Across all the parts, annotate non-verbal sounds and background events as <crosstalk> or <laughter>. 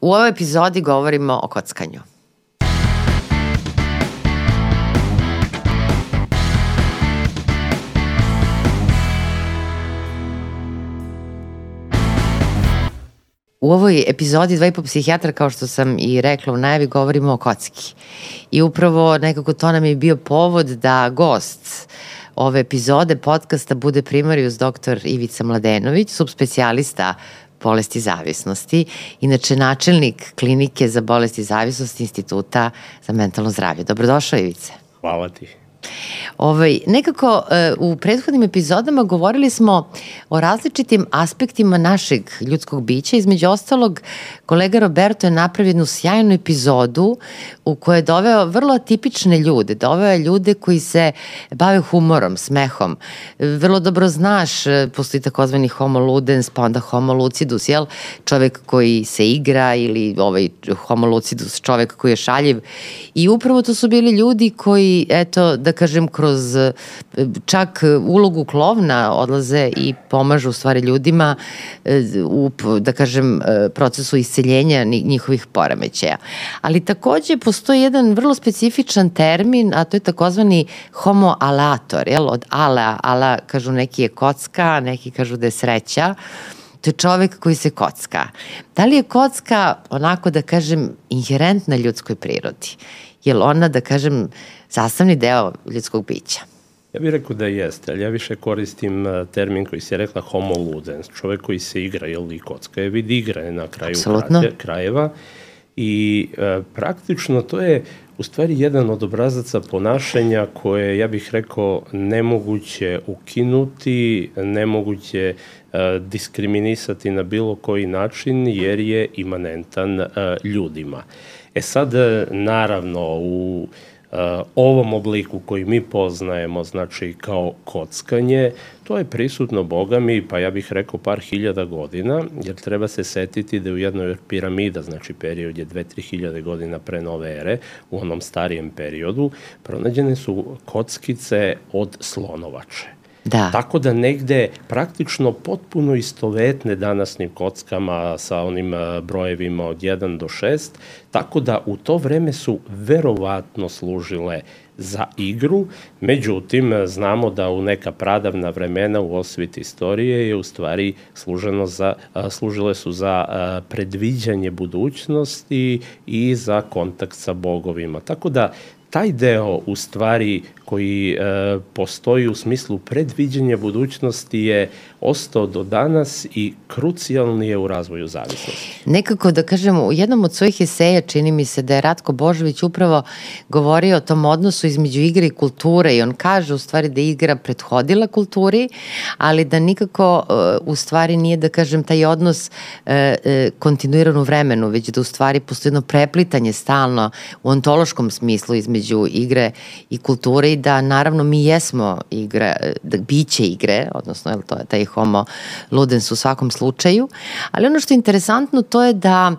U ovoj epizodi govorimo o kockanju. U ovoj epizodi Dva i po psihijatra, kao što sam i rekla u najavi, govorimo o kocki. I upravo nekako to nam je bio povod da gost ove epizode podcasta bude primarius dr. Ivica Mladenović, subspecijalista bolesti zavisnosti, inače načelnik klinike za bolesti zavisnosti Instituta za mentalno zdravlje. Dobrodošao Ivice. Hvala ti. Ovaj, nekako e, u prethodnim epizodama govorili smo o različitim aspektima našeg ljudskog bića. Između ostalog, kolega Roberto je napravio jednu sjajnu epizodu u kojoj je doveo vrlo tipične ljude. Doveo je ljude koji se bave humorom, smehom. Vrlo dobro znaš, e, postoji takozvani homo ludens, pa onda homo lucidus, jel? Čovek koji se igra ili ovaj homo lucidus, čovek koji je šaljiv. I upravo to su bili ljudi koji, eto, da kažem, kroz e, čak ulogu klovna odlaze i pomažu u stvari ljudima e, u, da kažem, procesu isceljenja njihovih poremećaja. Ali takođe postoji jedan vrlo specifičan termin, a to je takozvani homo alator, jel, od ala, ala kažu neki je kocka, neki kažu da je sreća, to je čovek koji se kocka. Da li je kocka, onako da kažem, inherentna ljudskoj prirodi? Je li ona, da kažem, sastavni deo ljudskog bića? Ja bih rekao da jeste, ali ja više koristim e, termin koji se rekla homo ludens, čovek koji se igra, jel i kocka je vid igre na kraju Absolutno. krajeva i e, praktično to je u stvari jedan od obrazaca ponašanja koje, ja bih rekao, nemoguće ukinuti, nemoguće e, diskriminisati na bilo koji način jer je imanentan e, ljudima. E sad, e, naravno, u Uh, ovom obliku koji mi poznajemo, znači kao kockanje, to je prisutno, boga mi, pa ja bih rekao par hiljada godina, jer treba se setiti da u jednoj piramida, znači period je 2-3 hiljade godina pre nove ere, u onom starijem periodu, pronađene su kockice od slonovače. Da. Tako da negde praktično potpuno istovetne danasnim kockama sa onim brojevima od 1 do 6, tako da u to vreme su verovatno služile za igru, međutim znamo da u neka pradavna vremena u osvit istorije je u stvari služeno za, služile su za predviđanje budućnosti i za kontakt sa bogovima. Tako da taj deo u stvari koji e, postoji u smislu predviđenja budućnosti je ostao do danas i krucijalni je u razvoju zavisnosti. Nekako da kažemo, u jednom od svojih eseja čini mi se da je Ratko Božović upravo govorio o tom odnosu između igre i kulture i on kaže u stvari da igra prethodila kulturi, ali da nikako e, u stvari nije da kažem taj odnos e, e, kontinuiran u vremenu, već da u stvari postoji jedno preplitanje stalno u ontološkom smislu između igre i kulture i da naravno mi jesmo igre, da, biće igre, odnosno je to je taj homo ludens u svakom slučaju, ali ono što je interesantno to je da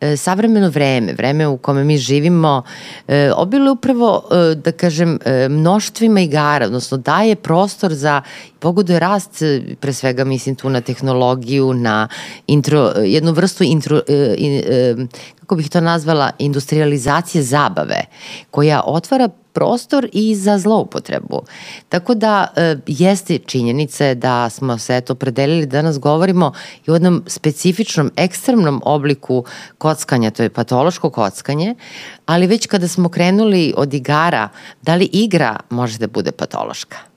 e, savremeno vreme, vreme u kome mi živimo, e, obilo upravo, e, da kažem, e, mnoštvima igara, odnosno daje prostor za pogoduje rast, e, pre svega mislim tu na tehnologiju, na intro, jednu vrstu intro, e, e, kako bih to nazvala, industrializacije zabave, koja otvara prostor i za zloupotrebu. Tako da e, jeste činjenice da smo se eto predelili da danas govorimo i o jednom specifičnom, ekstremnom obliku kockanja, to je patološko kockanje, ali već kada smo krenuli od igara, da li igra može da bude patološka?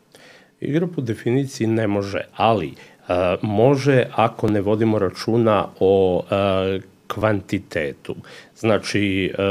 Igra po definiciji ne može, ali uh, može ako ne vodimo računa o uh, kvantitetu. Znači, e,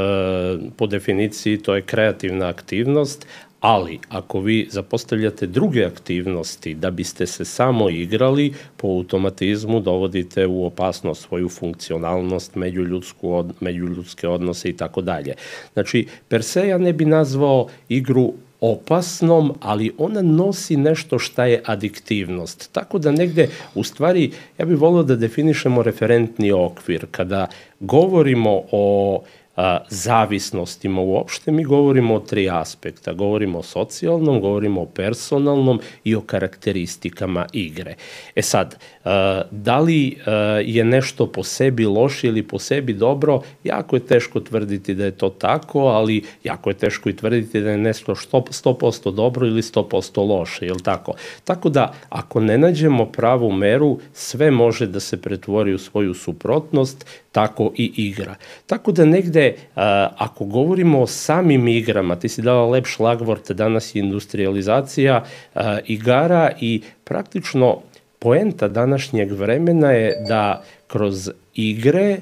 po definiciji to je kreativna aktivnost, ali ako vi zapostavljate druge aktivnosti da biste se samo igrali, po automatizmu dovodite u opasnost svoju funkcionalnost, međuljudsku međuljudske odnose i tako dalje. Znači, per se ja ne bi nazvao igru opasnom, ali ona nosi nešto šta je adiktivnost. Tako da negde, u stvari, ja bih volio da definišemo referentni okvir. Kada govorimo o a, zavisnostima uopšte, mi govorimo o tri aspekta. Govorimo o socijalnom, govorimo o personalnom i o karakteristikama igre. E sad, a, da li a, je nešto po sebi loše ili po sebi dobro, jako je teško tvrditi da je to tako, ali jako je teško i tvrditi da je nešto 100% dobro ili 100% loše, je li tako? Tako da, ako ne nađemo pravu meru, sve može da se pretvori u svoju suprotnost, tako i igra. Tako da negde, ako govorimo o samim igrama, ti si dala lep šlagvort, danas je industrializacija igara i praktično poenta današnjeg vremena je da kroz igre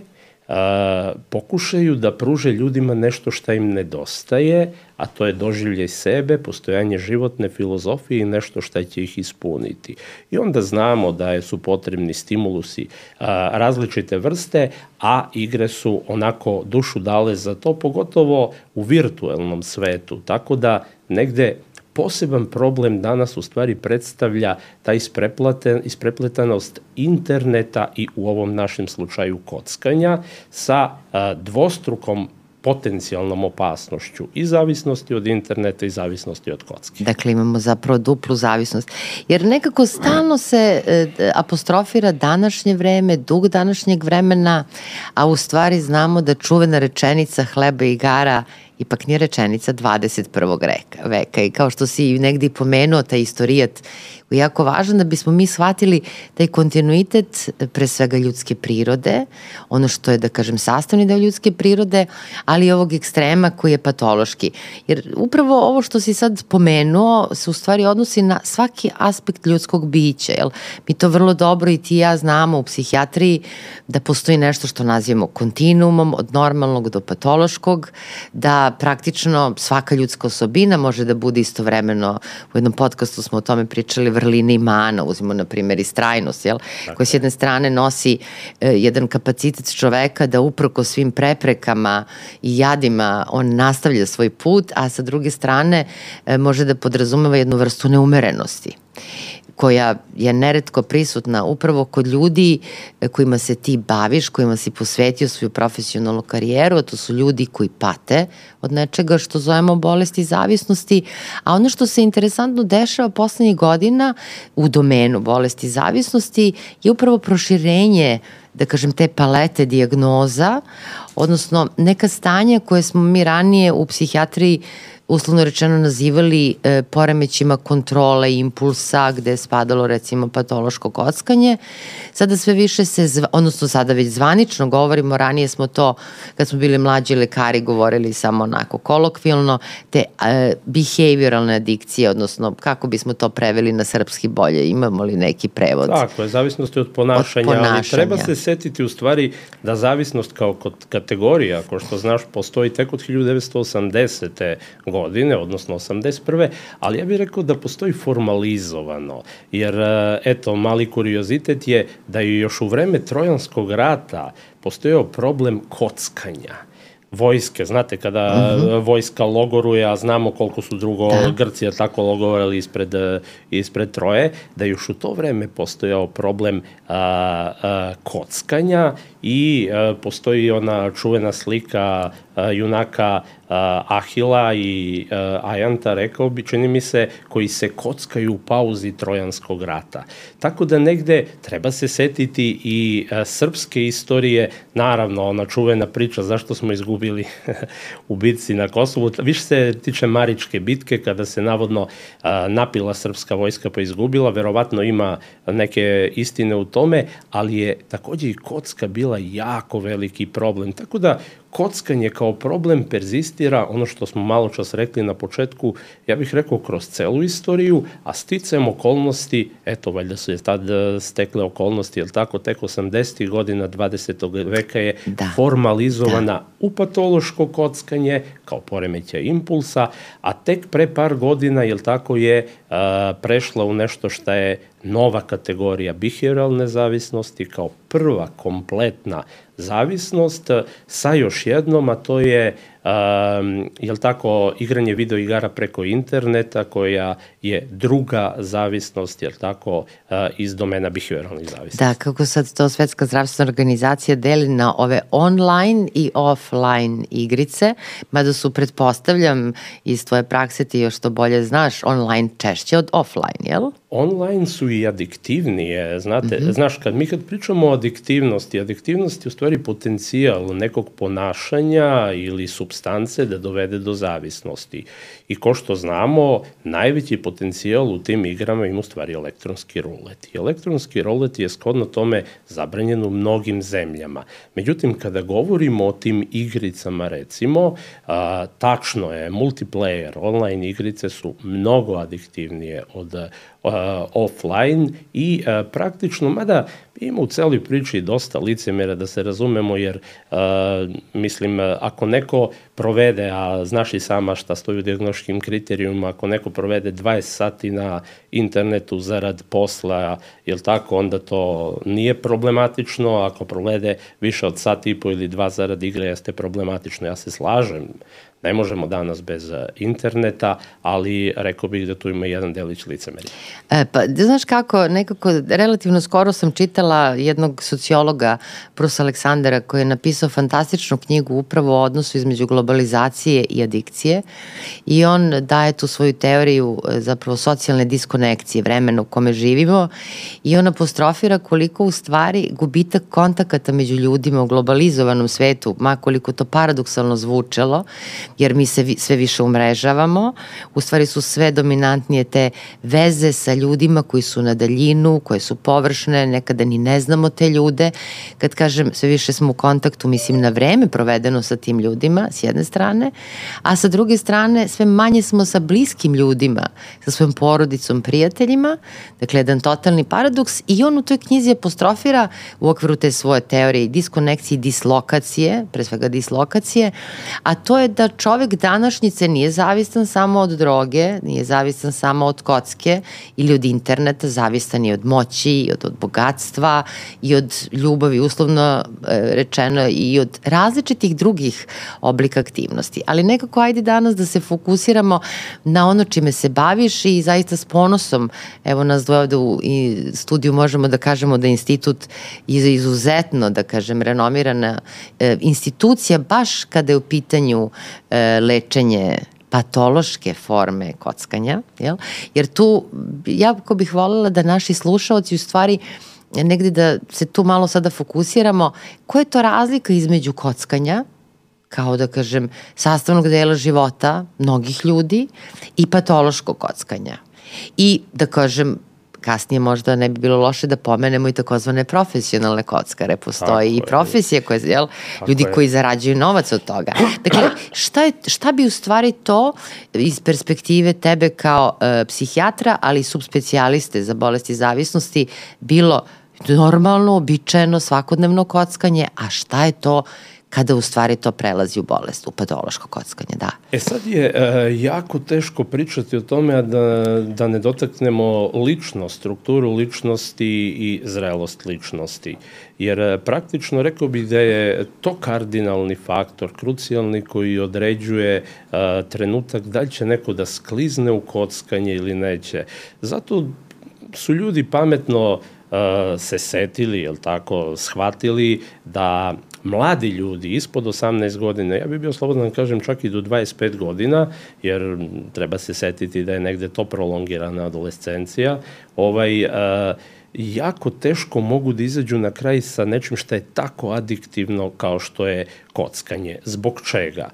a, pokušaju da pruže ljudima nešto šta im nedostaje, a to je doživljaj sebe, postojanje životne filozofije i nešto šta će ih ispuniti. I onda znamo da su potrebni stimulusi a, različite vrste, a igre su onako dušu dale za to, pogotovo u virtuelnom svetu. Tako da negde poseban problem danas u stvari predstavlja ta isprepletanost interneta i u ovom našem slučaju kockanja sa dvostrukom potencijalnom opasnošću i zavisnosti od interneta i zavisnosti od kocke. Dakle, imamo zapravo duplu zavisnost. Jer nekako stalno se e, apostrofira današnje vreme, dug današnjeg vremena, a u stvari znamo da čuvena rečenica hleba i igara ipak nije rečenica 21. Veka, veka. I kao što si negdje pomenuo, taj istorijat jako važan da bismo mi shvatili taj kontinuitet pre svega ljudske prirode, ono što je, da kažem, sastavni deo ljudske prirode, ali i ovog ekstrema koji je patološki. Jer upravo ovo što si sad pomenuo se u stvari odnosi na svaki aspekt ljudskog bića. Jel? Mi to vrlo dobro i ti i ja znamo u psihijatriji da postoji nešto što nazivamo kontinuumom od normalnog do patološkog, da praktično svaka ljudska osobina može da bude istovremeno, u jednom podcastu smo o tome pričali, vrline i mana, uzimo na primjer i strajnost, jel? Tako. koja s jedne strane nosi e, jedan kapacitet čoveka da uproko svim preprekama i jadima on nastavlja svoj put, a sa druge strane e, može da podrazumeva jednu vrstu neumerenosti koja je neretko prisutna upravo kod ljudi e, kojima se ti baviš, kojima si posvetio svoju profesionalnu karijeru, a to su ljudi koji pate od nečega što zovemo bolesti zavisnosti, a ono što se interesantno dešava poslednjih godina u domenu bolesti zavisnosti je upravo proširenje da kažem, te palete diagnoza, odnosno neka stanja koje smo mi ranije u psihijatriji uslovno rečeno nazivali e, poremećima kontrole impulsa gde je spadalo recimo patološko kockanje. Sada sve više se, zva, odnosno sada već zvanično govorimo, ranije smo to kad smo bili mlađi lekari govorili samo onako kolokvilno, te e, behavioralne adikcije, odnosno kako bismo to preveli na srpski bolje, imamo li neki prevod? Tako je, zavisnosti od ponašanja, od ponašanja. ali treba se setiti u stvari da zavisnost kao kategorija, ako što znaš, postoji tek od 1980. godine godine, odnosno 81. Ali ja bih rekao da postoji formalizovano, jer e, eto, mali kuriozitet je da je još u vreme Trojanskog rata postojao problem kockanja vojske, znate, kada uh mhm. -huh. vojska logoruje, a znamo koliko su drugo da. Grci tako logorali ispred, ispred Troje, da još u to vreme postojao problem a, a, kockanja i a, postoji ona čuvena slika junaka Ahila i Ajanta, rekao bi, čini mi se, koji se kockaju u pauzi Trojanskog rata. Tako da negde treba se setiti i srpske istorije, naravno, ona čuvena priča zašto smo izgubili <laughs> u bitci na Kosovu, više se tiče Maričke bitke, kada se navodno napila srpska vojska pa izgubila, verovatno ima neke istine u tome, ali je takođe i kocka bila jako veliki problem. Tako da kockanje kao problem perzistira, ono što smo malo čas rekli na početku, ja bih rekao kroz celu istoriju, a sticajem okolnosti, eto, valjda su je tad e, stekle okolnosti, jel tako, tek 80. godina 20. veka je da. formalizovana da. u patološko kockanje kao poremeća impulsa, a tek pre par godina, jel tako, je a, prešla u nešto šta je nova kategorija behavioralne zavisnosti kao prva kompletna zavisnost sa još jednom, a to je um, jel tako, igranje video igara preko interneta koja je druga zavisnost, jel tako, uh, iz domena behavioralnih zavisnosti. Da, kako sad to Svetska zdravstvena organizacija deli na ove online i offline igrice, mada su, pretpostavljam, iz tvoje prakse ti još to bolje znaš, online češće od offline, jel? Online su i adiktivnije, znate, mm -hmm. znaš, kad mi kad pričamo o adiktivnosti, adiktivnost je u stvari potencijal nekog ponašanja ili substance da dovede do zavisnosti. I ko što znamo, najveći potencijal u tim igrama ima u stvari elektronski rulet. I elektronski rulet je skodno tome zabranjen u mnogim zemljama. Međutim, kada govorimo o tim igricama, recimo, a, tačno je, multiplayer, online igrice su mnogo adiktivnije od offline i praktično, mada ima u celoj priči dosta licemera da se razumemo, jer mislim, ako neko provede, a znaš i sama šta stoji u diagnostičkim kriterijuma, ako neko provede 20 sati na internetu zarad posla, jel tako, onda to nije problematično, ako provede više od sati i po ili dva zarad igre, jeste problematično. Ja se slažem, Ne možemo danas bez e, interneta, ali rekao bih da tu ima jedan delić licemerja. E, pa, znaš kako, nekako relativno skoro sam čitala jednog sociologa, Prus Aleksandara, koji je napisao fantastičnu knjigu upravo o odnosu između globalizacije i adikcije i on daje tu svoju teoriju e, zapravo socijalne diskonekcije, vremena u kome živimo i on apostrofira koliko u stvari gubitak kontakata među ljudima u globalizovanom svetu, makoliko to paradoksalno zvučalo, jer mi se sve više umrežavamo, u stvari su sve dominantnije te veze sa ljudima koji su na daljinu, koje su površne, nekada ni ne znamo te ljude. Kad kažem sve više smo u kontaktu, mislim na vreme provedeno sa tim ljudima, s jedne strane, a sa druge strane sve manje smo sa bliskim ljudima, sa svojom porodicom, prijateljima, dakle jedan totalni paradoks i on u toj knjizi apostrofira u okviru te svoje teorije diskonekcije i dislokacije, pre svega dislokacije, a to je da čovek današnjice nije zavistan samo od droge, nije zavistan samo od kocke ili od interneta, zavistan je od moći, i od, od bogatstva i od ljubavi, uslovno e, rečeno, i od različitih drugih oblika aktivnosti. Ali nekako ajde danas da se fokusiramo na ono čime se baviš i zaista s ponosom, evo nas dvoje ovde u studiju možemo da kažemo da je izuzetno, da kažem, renomirana e, institucija baš kada je u pitanju e, lečenje patološke forme kockanja, jel? jer tu jako bih voljela da naši slušalci u stvari negde da se tu malo sada fokusiramo, koja je to razlika između kockanja, kao da kažem, sastavnog dela života mnogih ljudi i patološkog kockanja. I da kažem, kasnije možda ne bi bilo loše da pomenemo i takozvane profesionalne kockare. Postoji Tako i profesije koje, jel, ljudi je. koji zarađuju novac od toga. <clears throat> Dakle, šta, je, šta bi u stvari to iz perspektive tebe kao uh, psihijatra, ali i subspecijaliste za bolesti zavisnosti bilo normalno, običajeno, svakodnevno kockanje, a šta je to kada u stvari to prelazi u bolest, u patološko kockanje, da. E sad je e, jako teško pričati o tome a da, da ne dotaknemo ličnost, strukturu ličnosti i zrelost ličnosti. Jer e, praktično rekao bih da je to kardinalni faktor, krucijalni koji određuje e, trenutak da li će neko da sklizne u kockanje ili neće. Zato su ljudi pametno uh, se setili, jel tako, shvatili da mladi ljudi ispod 18 godina, ja bih bio slobodan da kažem čak i do 25 godina, jer treba se setiti da je negde to prolongirana adolescencija, ovaj, uh, jako teško mogu da izađu na kraj sa nečim što je tako adiktivno kao što je kockanje. Zbog čega?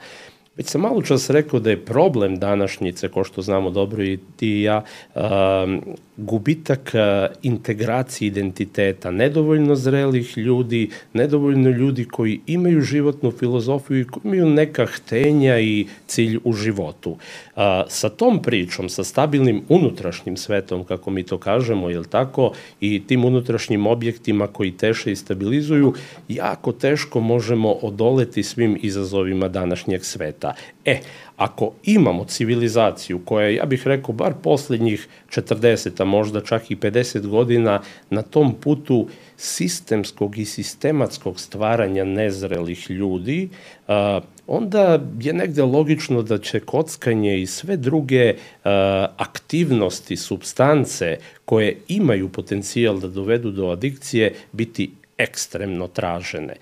Već sam malo čas rekao da je problem današnjice, ko što znamo dobro i ti i ja, um, gubitak uh, integracije identiteta, nedovoljno zrelih ljudi, nedovoljno ljudi koji imaju životnu filozofiju i koji imaju neka htenja i cilj u životu. Uh, sa tom pričom, sa stabilnim unutrašnjim svetom, kako mi to kažemo, je tako, i tim unutrašnjim objektima koji teše i stabilizuju, jako teško možemo odoleti svim izazovima današnjeg sveta. E, ako imamo civilizaciju koja ja bih rekao, bar poslednjih 40, a možda čak i 50 godina na tom putu sistemskog i sistematskog stvaranja nezrelih ljudi, onda je negde logično da će kockanje i sve druge aktivnosti, substance koje imaju potencijal da dovedu do adikcije biti ekstremno tražene.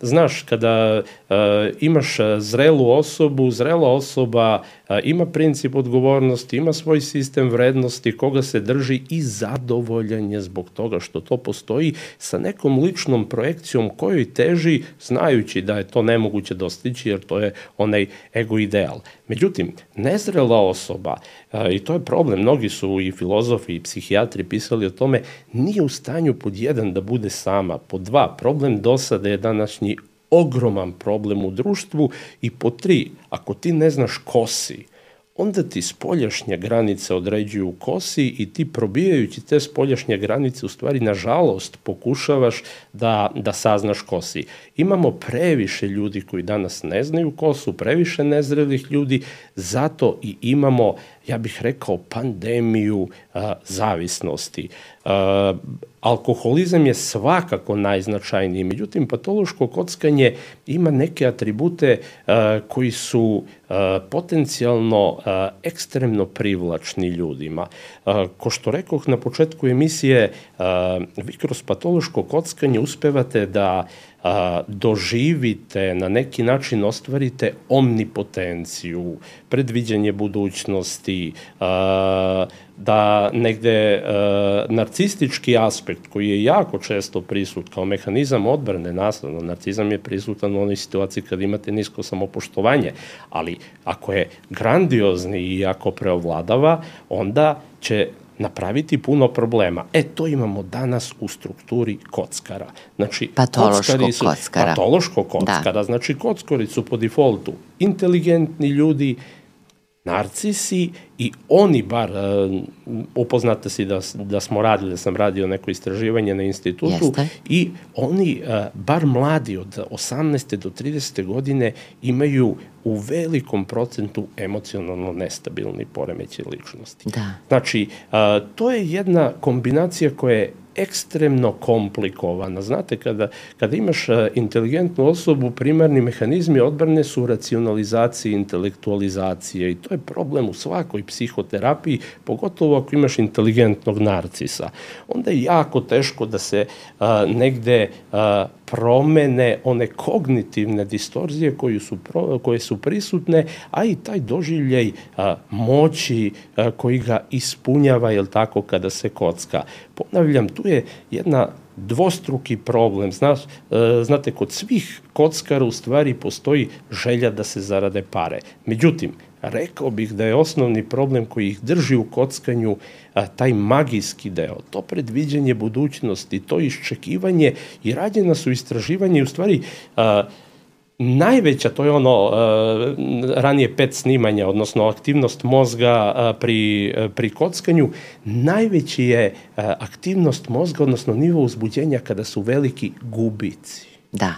Znaš, kada uh, imaš zrelu osobu, zrela osoba uh, ima princip odgovornosti, ima svoj sistem vrednosti, koga se drži i zadovoljanje zbog toga što to postoji sa nekom ličnom projekcijom kojoj teži, znajući da je to nemoguće dostići, jer to je onaj ego ideal. Međutim, nezrela osoba, i to je problem, mnogi su i filozofi i psihijatri pisali o tome, nije u stanju pod jedan da bude sama, pod dva, problem dosade je današnji ogroman problem u društvu i po tri, ako ti ne znaš ko si, onda ti spoljašnje granice određuju kosi i ti probijajući te spoljašnje granice u stvari nažalost pokušavaš da, da saznaš kosi. Imamo previše ljudi koji danas ne znaju kosu, previše nezrelih ljudi, zato i imamo ja bih rekao, pandemiju a, zavisnosti. A, alkoholizam je svakako najznačajniji, međutim, patološko kockanje ima neke atribute a, koji su a, potencijalno a, ekstremno privlačni ljudima. A, ko što rekoh na početku emisije, a, vi kroz patološko kockanje uspevate da a, doživite, na neki način ostvarite omnipotenciju, predviđanje budućnosti, a, da negde a, narcistički aspekt koji je jako često prisut kao mehanizam odbrane nastavno, narcizam je prisutan u onoj situaciji kad imate nisko samopoštovanje, ali ako je grandiozni i ako preovladava, onda će napraviti puno problema. E, to imamo danas u strukturi kockara. Znači, patološko su, kockara. Patološko da. kockara. Da. Znači, kockari su po defaultu inteligentni ljudi, narcisi i oni bar, uh, upoznate si da, da smo radili, da sam radio neko istraživanje na institutu Jeste. i oni, uh, bar mladi od 18. do 30. godine imaju u velikom procentu emocionalno nestabilni poremeće ličnosti. Da. Znači, uh, to je jedna kombinacija koja je ekstremno komplikovana. Znate, kada, kada imaš e, inteligentnu osobu, primarni mehanizmi odbrane su racionalizacije, intelektualizacije i to je problem u svakoj psihoterapiji, pogotovo ako imaš inteligentnog narcisa. Onda je jako teško da se a, negde a, promene one kognitivne distorzije koje su, pro, koje su prisutne, a i taj doživljaj a, moći a, koji ga ispunjava, jel tako, kada se kocka. Ponavljam, tu je jedna dvostruki problem. Znaš, e, znate, kod svih kockara u stvari postoji želja da se zarade pare. Međutim, rekao bih da je osnovni problem koji ih drži u kockanju a, taj magijski deo, to predviđanje budućnosti, to iščekivanje i rađena su istraživanje i u stvari a, najveća, to je ono ranije pet snimanja, odnosno aktivnost mozga pri, pri kockanju, najveći je aktivnost mozga, odnosno nivo uzbuđenja kada su veliki gubici. Da.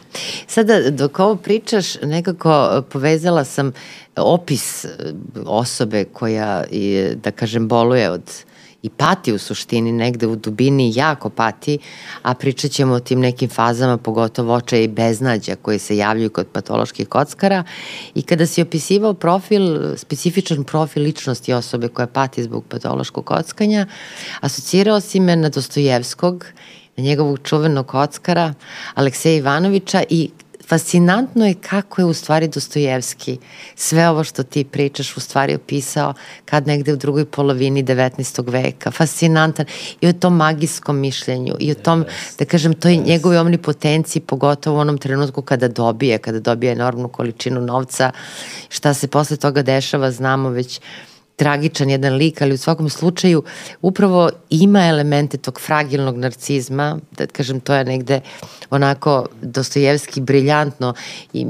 Sada, dok ovo pričaš, nekako povezala sam opis osobe koja, da kažem, boluje od i pati u suštini negde u dubini jako pati, a pričat ćemo o tim nekim fazama, pogotovo očaja i beznađa koje se javljaju kod patoloških kockara. I kada si opisivao profil, specifičan profil ličnosti osobe koja pati zbog patološkog kockanja, asocirao si me na Dostojevskog, na njegovog čuvenog kockara Alekseja Ivanovića i fascinantno je kako je u stvari Dostojevski sve ovo što ti pričaš u stvari opisao kad negde u drugoj polovini 19. veka. Fascinantan i o tom magijskom mišljenju i o tom, yes. da kažem, toj yes. njegove omnipotenciji, pogotovo u onom trenutku kada dobije, kada dobije enormnu količinu novca, šta se posle toga dešava, znamo već tragičan jedan lik, ali u svakom slučaju upravo ima elemente tog fragilnog narcizma, da kažem to je negde onako Dostojevski briljantno. I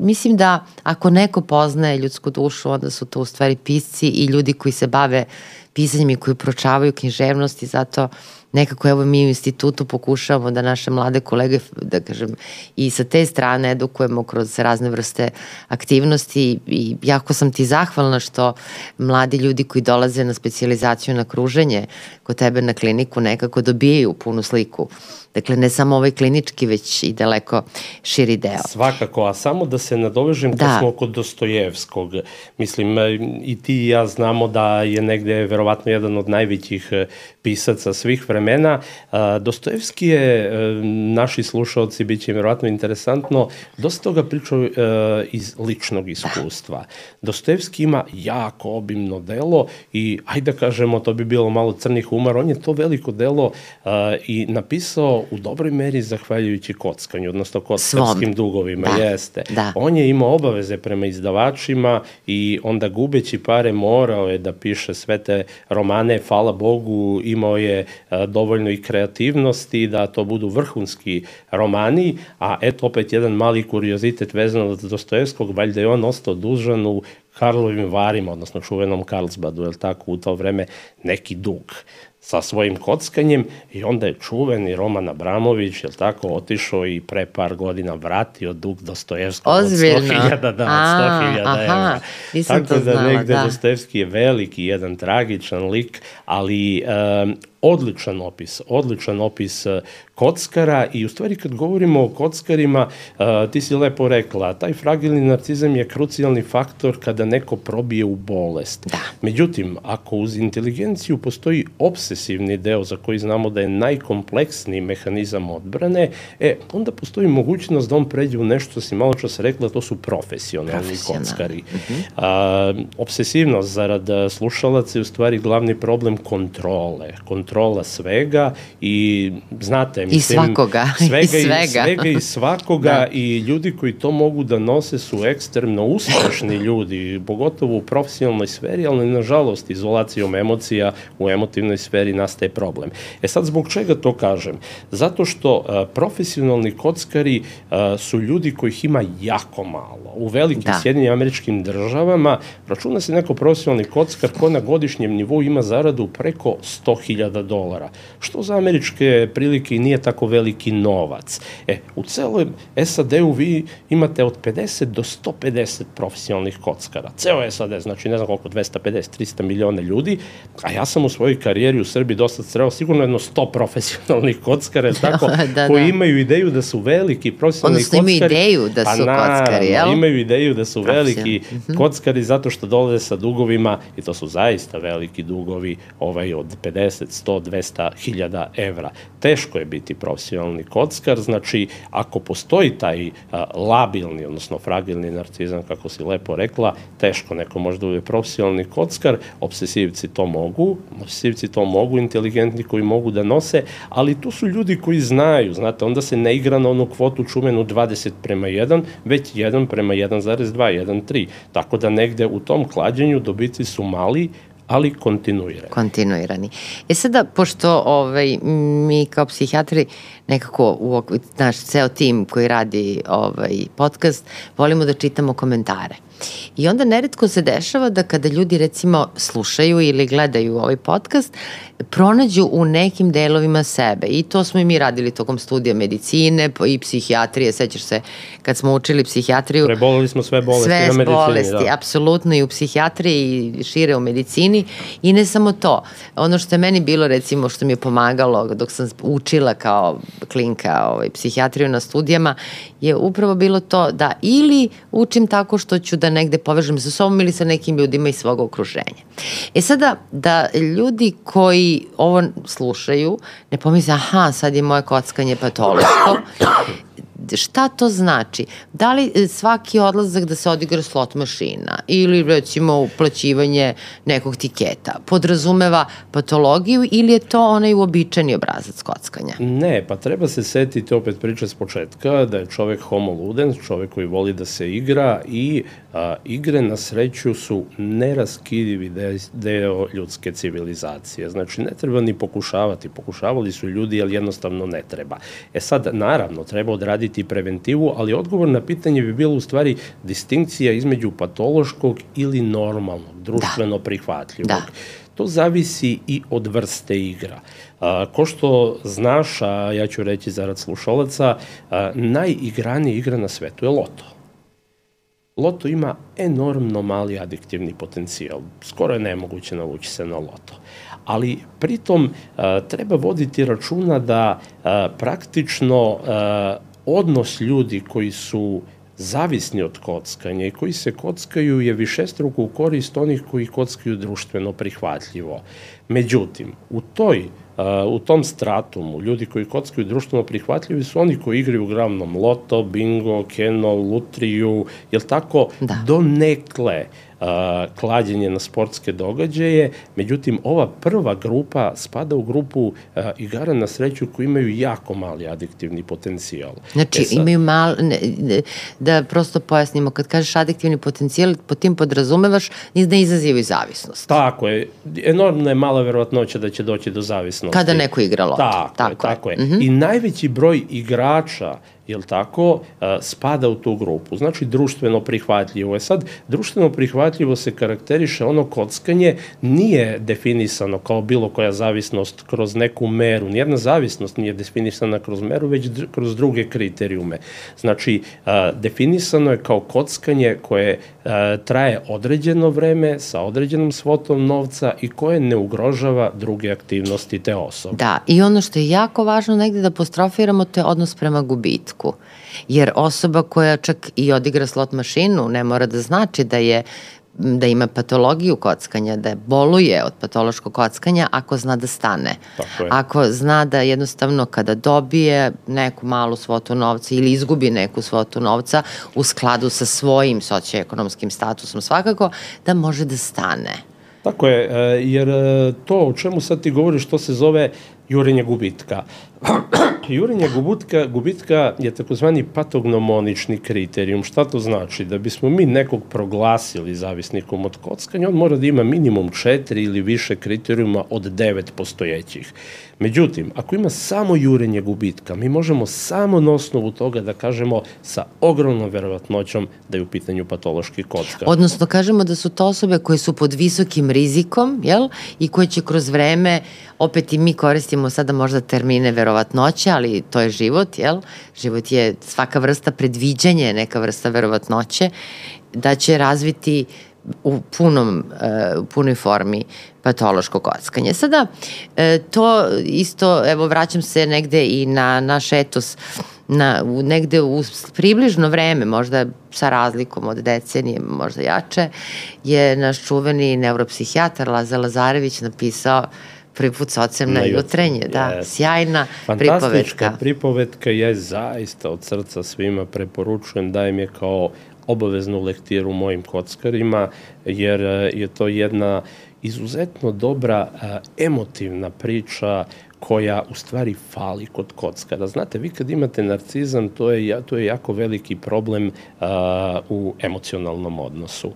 mislim da ako neko poznaje ljudsku dušu, onda su to u stvari pisci i ljudi koji se bave pisanjem i koji pročavaju književnost i zato nekako evo mi u institutu pokušavamo da naše mlade kolege, da kažem, i sa te strane edukujemo kroz razne vrste aktivnosti i jako sam ti zahvalna što mladi ljudi koji dolaze na specializaciju na kruženje kod tebe na kliniku nekako dobijaju punu sliku Dakle, ne samo ovaj klinički, već i daleko širi deo. Svakako, a samo da se nadovežem da. kad smo kod Dostojevskog. Mislim, e, i ti i ja znamo da je negde verovatno jedan od najvećih e, pisaca svih vremena. E, Dostojevski je, naši slušalci, bit će verovatno interesantno, dosta toga pričao iz ličnog iskustva. Dostojevski ima jako obimno delo i, ajde da kažemo, to bi bilo malo crnih umar, on je to veliko delo i napisao u dobroj meri zahvaljujući kockanju, odnosno kockarskim Svom. dugovima, da. jeste. Da. On je imao obaveze prema izdavačima i onda gubeći pare morao je da piše sve te romane, hvala Bogu, imao je a, dovoljno i kreativnosti da to budu vrhunski romani, a eto opet jedan mali kuriozitet vezan od Dostojevskog, valjda je on ostao dužan u Karlovim varima, odnosno čuvenom Karlsbadu, je tako, u to vreme neki dug sa svojim kockanjem i onda je čuveni Roman Abramović, je tako, otišao i pre par godina vratio dug Dostojevskog od 100.000 da, od 100.000 evra. Tako da znala, negde da. Dostojevski je veliki, jedan tragičan lik, ali um, odličan opis, odličan opis e, kockara i u stvari kad govorimo o kockarima, uh, ti si lepo rekla, taj fragilni narcizam je krucijalni faktor kada neko probije u bolest. Da. Međutim, ako uz inteligenciju postoji obsesivni deo za koji znamo da je najkompleksniji mehanizam odbrane, e, onda postoji mogućnost da on pređe u nešto, si malo čas rekla, to su profesionalni kockari. Uh -huh. uh, obsesivnost zarad slušalaca je u stvari glavni problem kontrole. Kontrola svega i znate, mislim, I svakoga. Svega i, svega. i svega i svakoga da. i ljudi koji to mogu da nose su ekstremno uspešni <coughs> ljudi, pogotovo u profesionalnoj sferi, ali nažalost izolacijom emocija u emotivnoj sferi nastaje problem. E sad, zbog čega to kažem? Zato što a, profesionalni kockari a, su ljudi kojih ima jako malo. U velikim da. Sjedinim američkim državama računa se neko profesionalni kockar ko na godišnjem nivou ima zaradu preko 100.000 dolara, što za američke prilike nije tako veliki novac. E, u celoj SAD-u vi imate od 50 do 150 profesionalnih kockara. Ceo SAD, znači ne znam koliko, 250, 300 miliona ljudi, a ja sam u svojoj karijeri u Srbiji dosta sreo sigurno jedno 100 profesionalnih kockara, <laughs> tako, da, da. koji imaju ideju da su veliki profesionalni Odnosno, kockari. Odnosno imaju ideju da pa su pa, kockari, jel? imaju ideju da su veliki mm -hmm. kockari zato što dolaze sa dugovima, i to su zaista veliki dugovi, ovaj od 50, 100, 200 hiljada evra. Teško je biti profesionalni kockar, znači ako postoji taj labilni, odnosno fragilni narcizam, kako si lepo rekla, teško neko može da bude profesionalni kockar, obsesivci to mogu, obsesivci to mogu, inteligentni koji mogu da nose, ali tu su ljudi koji znaju, znate, onda se ne igra na onu kvotu čumenu 20 prema 1, već 1 prema 1,2, 1,3. Tako da negde u tom klađenju dobici su mali, ali kontinuirani. Kontinuirani. E sada, pošto ovaj, mi kao psihijatri nekako, u, naš ceo tim koji radi ovaj, podcast, volimo da čitamo komentare. I onda neretko se dešava da kada ljudi recimo slušaju ili gledaju ovaj podcast, pronađu u nekim delovima sebe. I to smo i mi radili tokom studija medicine i psihijatrije. Sećaš se kad smo učili psihijatriju. Prebolili smo sve bolesti sve na medicini. Sve bolesti, da. apsolutno i u psihijatriji i šire u medicini. I ne samo to. Ono što je meni bilo recimo što mi je pomagalo dok sam učila kao klinka ovaj, psihijatriju na studijama je upravo bilo to da ili učim tako što ću da negde povežem sa sobom ili sa nekim ljudima iz svog okruženja. E sada, da ljudi koji ovo slušaju ne pomisle, aha, sad je moje kockanje patološko, šta to znači? Da li e, svaki odlazak da se odigra slot mašina ili recimo uplaćivanje nekog tiketa podrazumeva patologiju ili je to onaj uobičajeni obrazac kockanja? Ne, pa treba se setiti opet priča s početka da je čovek homo ludens, čovek koji voli da se igra i a, igre na sreću su neraskidivi deo ljudske civilizacije. Znači, ne treba ni pokušavati. Pokušavali su ljudi, ali jednostavno ne treba. E sad, naravno, treba odraditi preventivu, ali odgovor na pitanje bi bilo u stvari distinkcija između patološkog ili normalnog, društveno da. prihvatljivog. Da To zavisi i od vrste igra. A, ko što znaš, a ja ću reći zarad slušalaca, a, najigranija igra na svetu je loto. Loto ima enormno mali adiktivni potencijal. Skoro je nemoguće navući se na loto. Ali pritom a, treba voditi računa da a, praktično a, odnos ljudi koji su zavisni od kockanja i koji se kockaju je višestruko u korist onih koji kockaju društveno prihvatljivo. Međutim, u toj u tom stratumu, ljudi koji kockaju društveno prihvatljivi su oni koji igraju uglavnom loto, bingo, keno, lutriju, jel tako, da. do nekle a, klađenje na sportske događaje, međutim ova prva grupa spada u grupu a, igara na sreću koji imaju jako mali adiktivni potencijal. Znači e sad, imaju mal, ne, ne, da prosto pojasnimo, kad kažeš adiktivni potencijal, po tim podrazumevaš da izazivaju zavisnost. Tako je, enormno je mala verovatnoća da će doći do zavisnosti. Kada neko igra loto. Tako, tako je, tako je. Mm -hmm. I najveći broj igrača jel tako, spada u tu grupu. Znači, društveno prihvatljivo je. Sad, društveno prihvatljivo se karakteriše ono kockanje nije definisano kao bilo koja zavisnost kroz neku meru. Nijedna zavisnost nije definisana kroz meru, već kroz druge kriterijume. Znači, definisano je kao kockanje koje traje određeno vreme sa određenom svotom novca i koje ne ugrožava druge aktivnosti te osobe. Da, i ono što je jako važno negde da apostrofiramo, to je odnos prema gubitku. Jer osoba koja čak i odigra slot mašinu ne mora da znači da je da ima patologiju kockanja, da je boluje od patološkog kockanja ako zna da stane. Ako zna da jednostavno kada dobije neku malu svotu novca ili izgubi neku svotu novca u skladu sa svojim socioekonomskim statusom svakako, da može da stane. Tako je, e, jer e, to o čemu sad ti govoriš, to se zove jurenje gubitka. <coughs> jurenje gubitka, gubitka je takozvani patognomonični kriterijum. Šta to znači? Da bismo mi nekog proglasili zavisnikom od kockanja, on mora da ima minimum četiri ili više kriterijuma od devet postojećih. Međutim, ako ima samo jurenje gubitka, mi možemo samo na osnovu toga da kažemo sa ogromnom verovatnoćom da je u pitanju patološki kocka. Odnosno, kažemo da su to osobe koje su pod visokim rizikom, jel? I koje će kroz vreme, opet i mi koristimo sada možda termine verovatnoće, ali to je život, jel? Život je svaka vrsta predviđanja, neka vrsta verovatnoće, da će razviti u punom, uh, u punoj formi patološko kockanje. Sada, uh, to isto, evo, vraćam se negde i na naš etos, na, u, negde u približno vreme, možda sa razlikom od decenije, možda jače, je naš čuveni neuropsihijatar Laza Lazarević napisao prvi put ocem na jutrenje, da, yes. sjajna pripovetka. Fantastična pripovetka, ja zaista od srca svima preporučujem, dajem je kao obaveznu lektiru mojim kockarima, jer e, je to jedna izuzetno dobra e, emotivna priča koja u stvari fali kod kockara. Znate, vi kad imate narcizam, to je, to je jako veliki problem uh, u emocionalnom odnosu. Uh,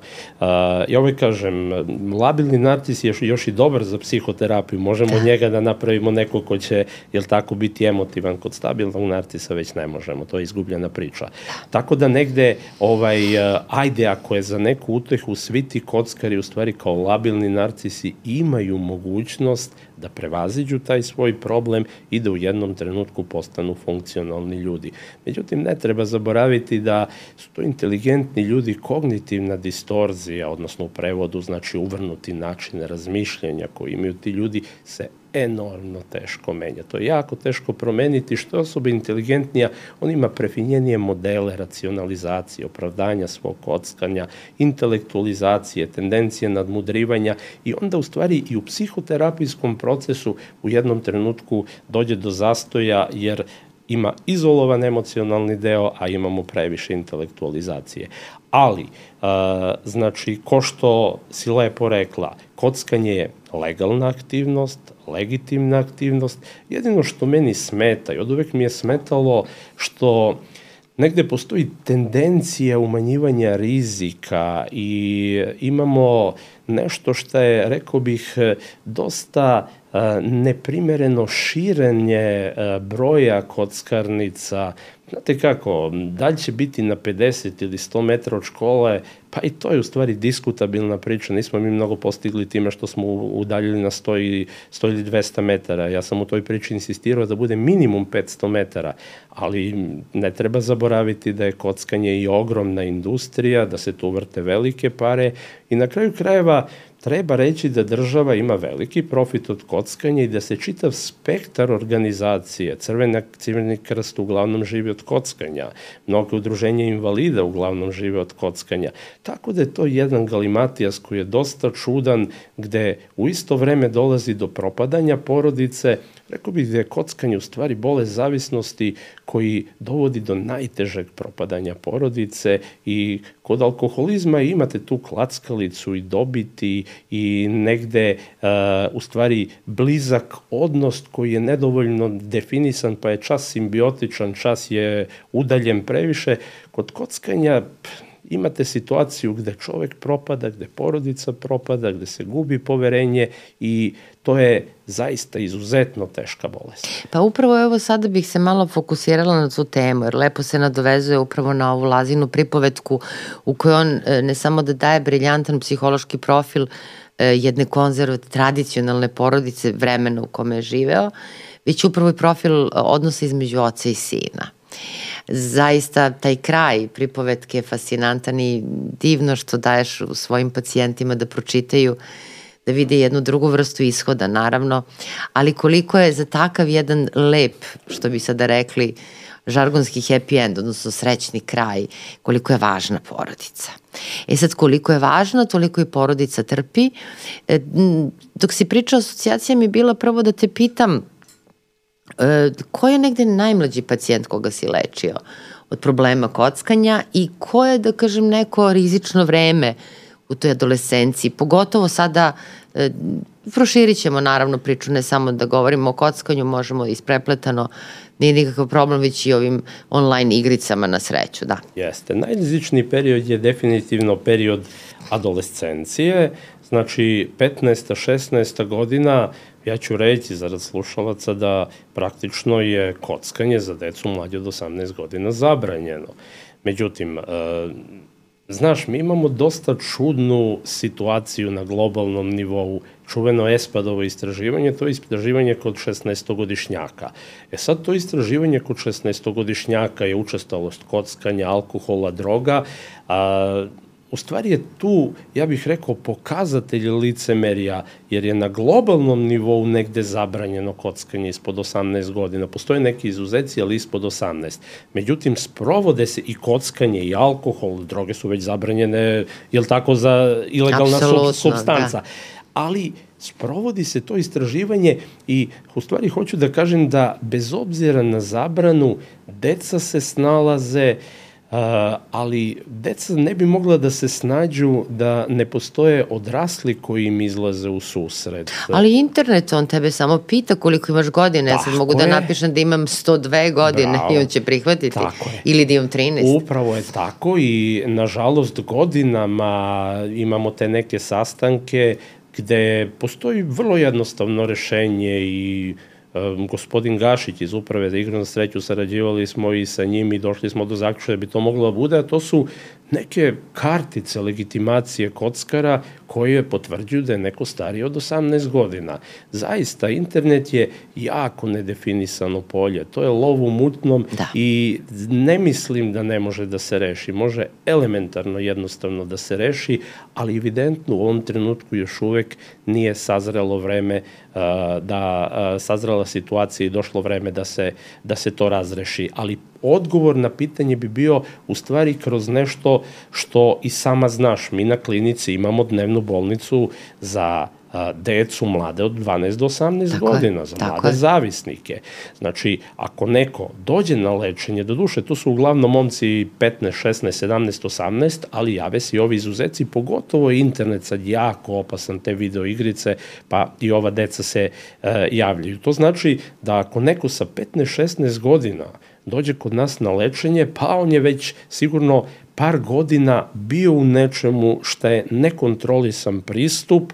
ja ovaj kažem, labilni narcis je još, još i dobar za psihoterapiju. Možemo od njega da napravimo neko ko će, jel tako, biti emotivan. Kod stabilnog narcisa već ne možemo. To je izgubljena priča. Tako da negde, ovaj, uh, ajde, ako je za neku utehu, svi ti kockari u stvari kao labilni narcisi imaju mogućnost da prevaziđu taj svoj problem i da u jednom trenutku postanu funkcionalni ljudi. Međutim, ne treba zaboraviti da su to inteligentni ljudi kognitivna distorzija, odnosno u prevodu znači uvrnuti način razmišljanja koji imaju ti ljudi se enormno teško menja. To je jako teško promeniti. Što je osoba inteligentnija, on ima prefinjenije modele racionalizacije, opravdanja svog kockanja, intelektualizacije, tendencije nadmudrivanja i onda u stvari i u psihoterapijskom procesu u jednom trenutku dođe do zastoja jer ima izolovan emocionalni deo, a imamo previše intelektualizacije. Ali, uh, znači, ko što si lepo rekla, kockanje je legalna aktivnost, legitimna aktivnost. Jedino što meni smeta i od uvek mi je smetalo što negde postoji tendencija umanjivanja rizika i imamo nešto što je, rekao bih, dosta neprimereno širenje broja kockarnica, Znate kako, da li će biti na 50 ili 100 metra od škole, pa i to je u stvari diskutabilna priča. Nismo mi mnogo postigli time što smo udaljili na 100 ili, 100 ili 200 metara. Ja sam u toj priči insistirao da bude minimum 500 metara, ali ne treba zaboraviti da je kockanje i ogromna industrija, da se tu vrte velike pare i na kraju krajeva treba reći da država ima veliki profit od kockanja i da se čitav spektar organizacije, Crvena, Crveni krst uglavnom živi od kockanja, mnogo udruženja invalida uglavnom žive od kockanja. Tako da je to jedan galimatijas koji je dosta čudan, gde u isto vreme dolazi do propadanja porodice, Rekao bih da je kockanje u stvari bole zavisnosti koji dovodi do najtežeg propadanja porodice i kod alkoholizma imate tu klackalicu i dobiti i negde uh, u stvari blizak odnos koji je nedovoljno definisan pa je čas simbiotičan, čas je udaljen previše. Kod kockanja imate situaciju gde čovek propada, gde porodica propada, gde se gubi poverenje i to je zaista izuzetno teška bolest. Pa upravo evo sada bih se malo fokusirala na tu temu, jer lepo se nadovezuje upravo na ovu Lazinu pripovetku u kojoj on e, ne samo da daje briljantan psihološki profil e, jedne konzervat tradicionalne porodice vremena u kome je živeo, već upravo i profil odnosa između oca i sina zaista taj kraj pripovetke je fascinantan i divno što daješ svojim pacijentima da pročitaju da vide jednu drugu vrstu ishoda, naravno, ali koliko je za takav jedan lep, što bi sada rekli, žargonski happy end, odnosno srećni kraj, koliko je važna porodica. E sad, koliko je važna, toliko i porodica trpi. E, dok si pričao o asocijacijama je bila prvo da te pitam, E, ko je negde najmlađi pacijent koga si lečio od problema kockanja i ko je, da kažem, neko rizično vreme u toj adolescenciji, pogotovo sada e, proširit ćemo naravno priču, ne samo da govorimo o kockanju, možemo isprepletano, nije nikakav problem, već i ovim online igricama na sreću, da. Jeste. Najrizičniji period je definitivno period adolescencije, znači 15. 16. godina ja ću reći zarad slušalaca da praktično je kockanje za decu mlađe od 18 godina zabranjeno. Međutim, e, znaš, mi imamo dosta čudnu situaciju na globalnom nivou, čuveno ESPADovo istraživanje, to je istraživanje kod 16-godišnjaka. E sad to istraživanje kod 16-godišnjaka je učestalost kockanja, alkohola, droga, a, u stvari je tu, ja bih rekao, pokazatelj licemerija, jer je na globalnom nivou negde zabranjeno kockanje ispod 18 godina. Postoje neki izuzeci, ali ispod 18. Međutim, sprovode se i kockanje i alkohol, droge su već zabranjene, je tako, za ilegalna Absolutno, substanca. Da. Ali sprovodi se to istraživanje i u stvari hoću da kažem da bez obzira na zabranu, deca se snalaze, Uh, ali deca ne bi mogla da se snađu da ne postoje odrasli koji im izlaze u susret. Ali internet, on tebe samo pita koliko imaš godine. Ja sad mogu da je. da napišem da imam 102 godine Bravo. <laughs> i on će prihvatiti. Tako je. Ili da imam 13. Upravo je tako i nažalost godinama imamo te neke sastanke gde postoji vrlo jednostavno rešenje i uh, gospodin Gašić iz uprave za igru na sreću, sarađivali smo i sa njim i došli smo do zaključka da bi to moglo da bude, a to su neke kartice legitimacije kockara koje potvrđuju da je neko stariji od 18 godina. Zaista, internet je jako nedefinisano polje. To je lov u mutnom da. i ne mislim da ne može da se reši. Može elementarno jednostavno da se reši, ali evidentno u ovom trenutku još uvek nije sazrelo vreme da sazrela situacija i došlo vreme da se, da se to razreši. Ali odgovor na pitanje bi bio u stvari kroz nešto što i sama znaš. Mi na klinici imamo dnevnu bolnicu za a, decu mlade od 12 do 18 tako godina, je, za mlade je. zavisnike. Znači, ako neko dođe na lečenje, do duše, to su uglavnom momci 15, 16, 17, 18, ali jave se i ovi izuzeci, pogotovo internet sad jako opasan, te video igrice, pa i ova deca se e, javljaju. To znači da ako neko sa 15, 16 godina dođe kod nas na lečenje, pa on je već sigurno par godina bio u nečemu što je nekontrolisan pristup,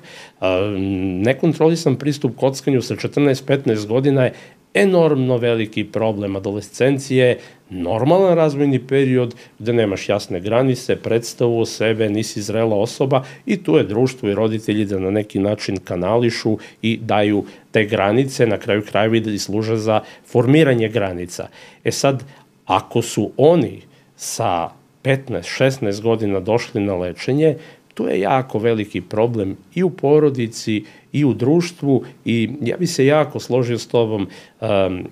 nekontrolisan pristup kockanju sa 14-15 godina je enormno veliki problem adolescencije, normalan razvojni period gde nemaš jasne granice, predstavu o sebe, nisi zrela osoba i tu je društvo i roditelji da na neki način kanališu i daju te granice, na kraju krajeva i služe za formiranje granica. E sad, ako su oni sa 15-16 godina došli na lečenje, tu je jako veliki problem i u porodici i u društvu i ja bi se jako složio s tobom um,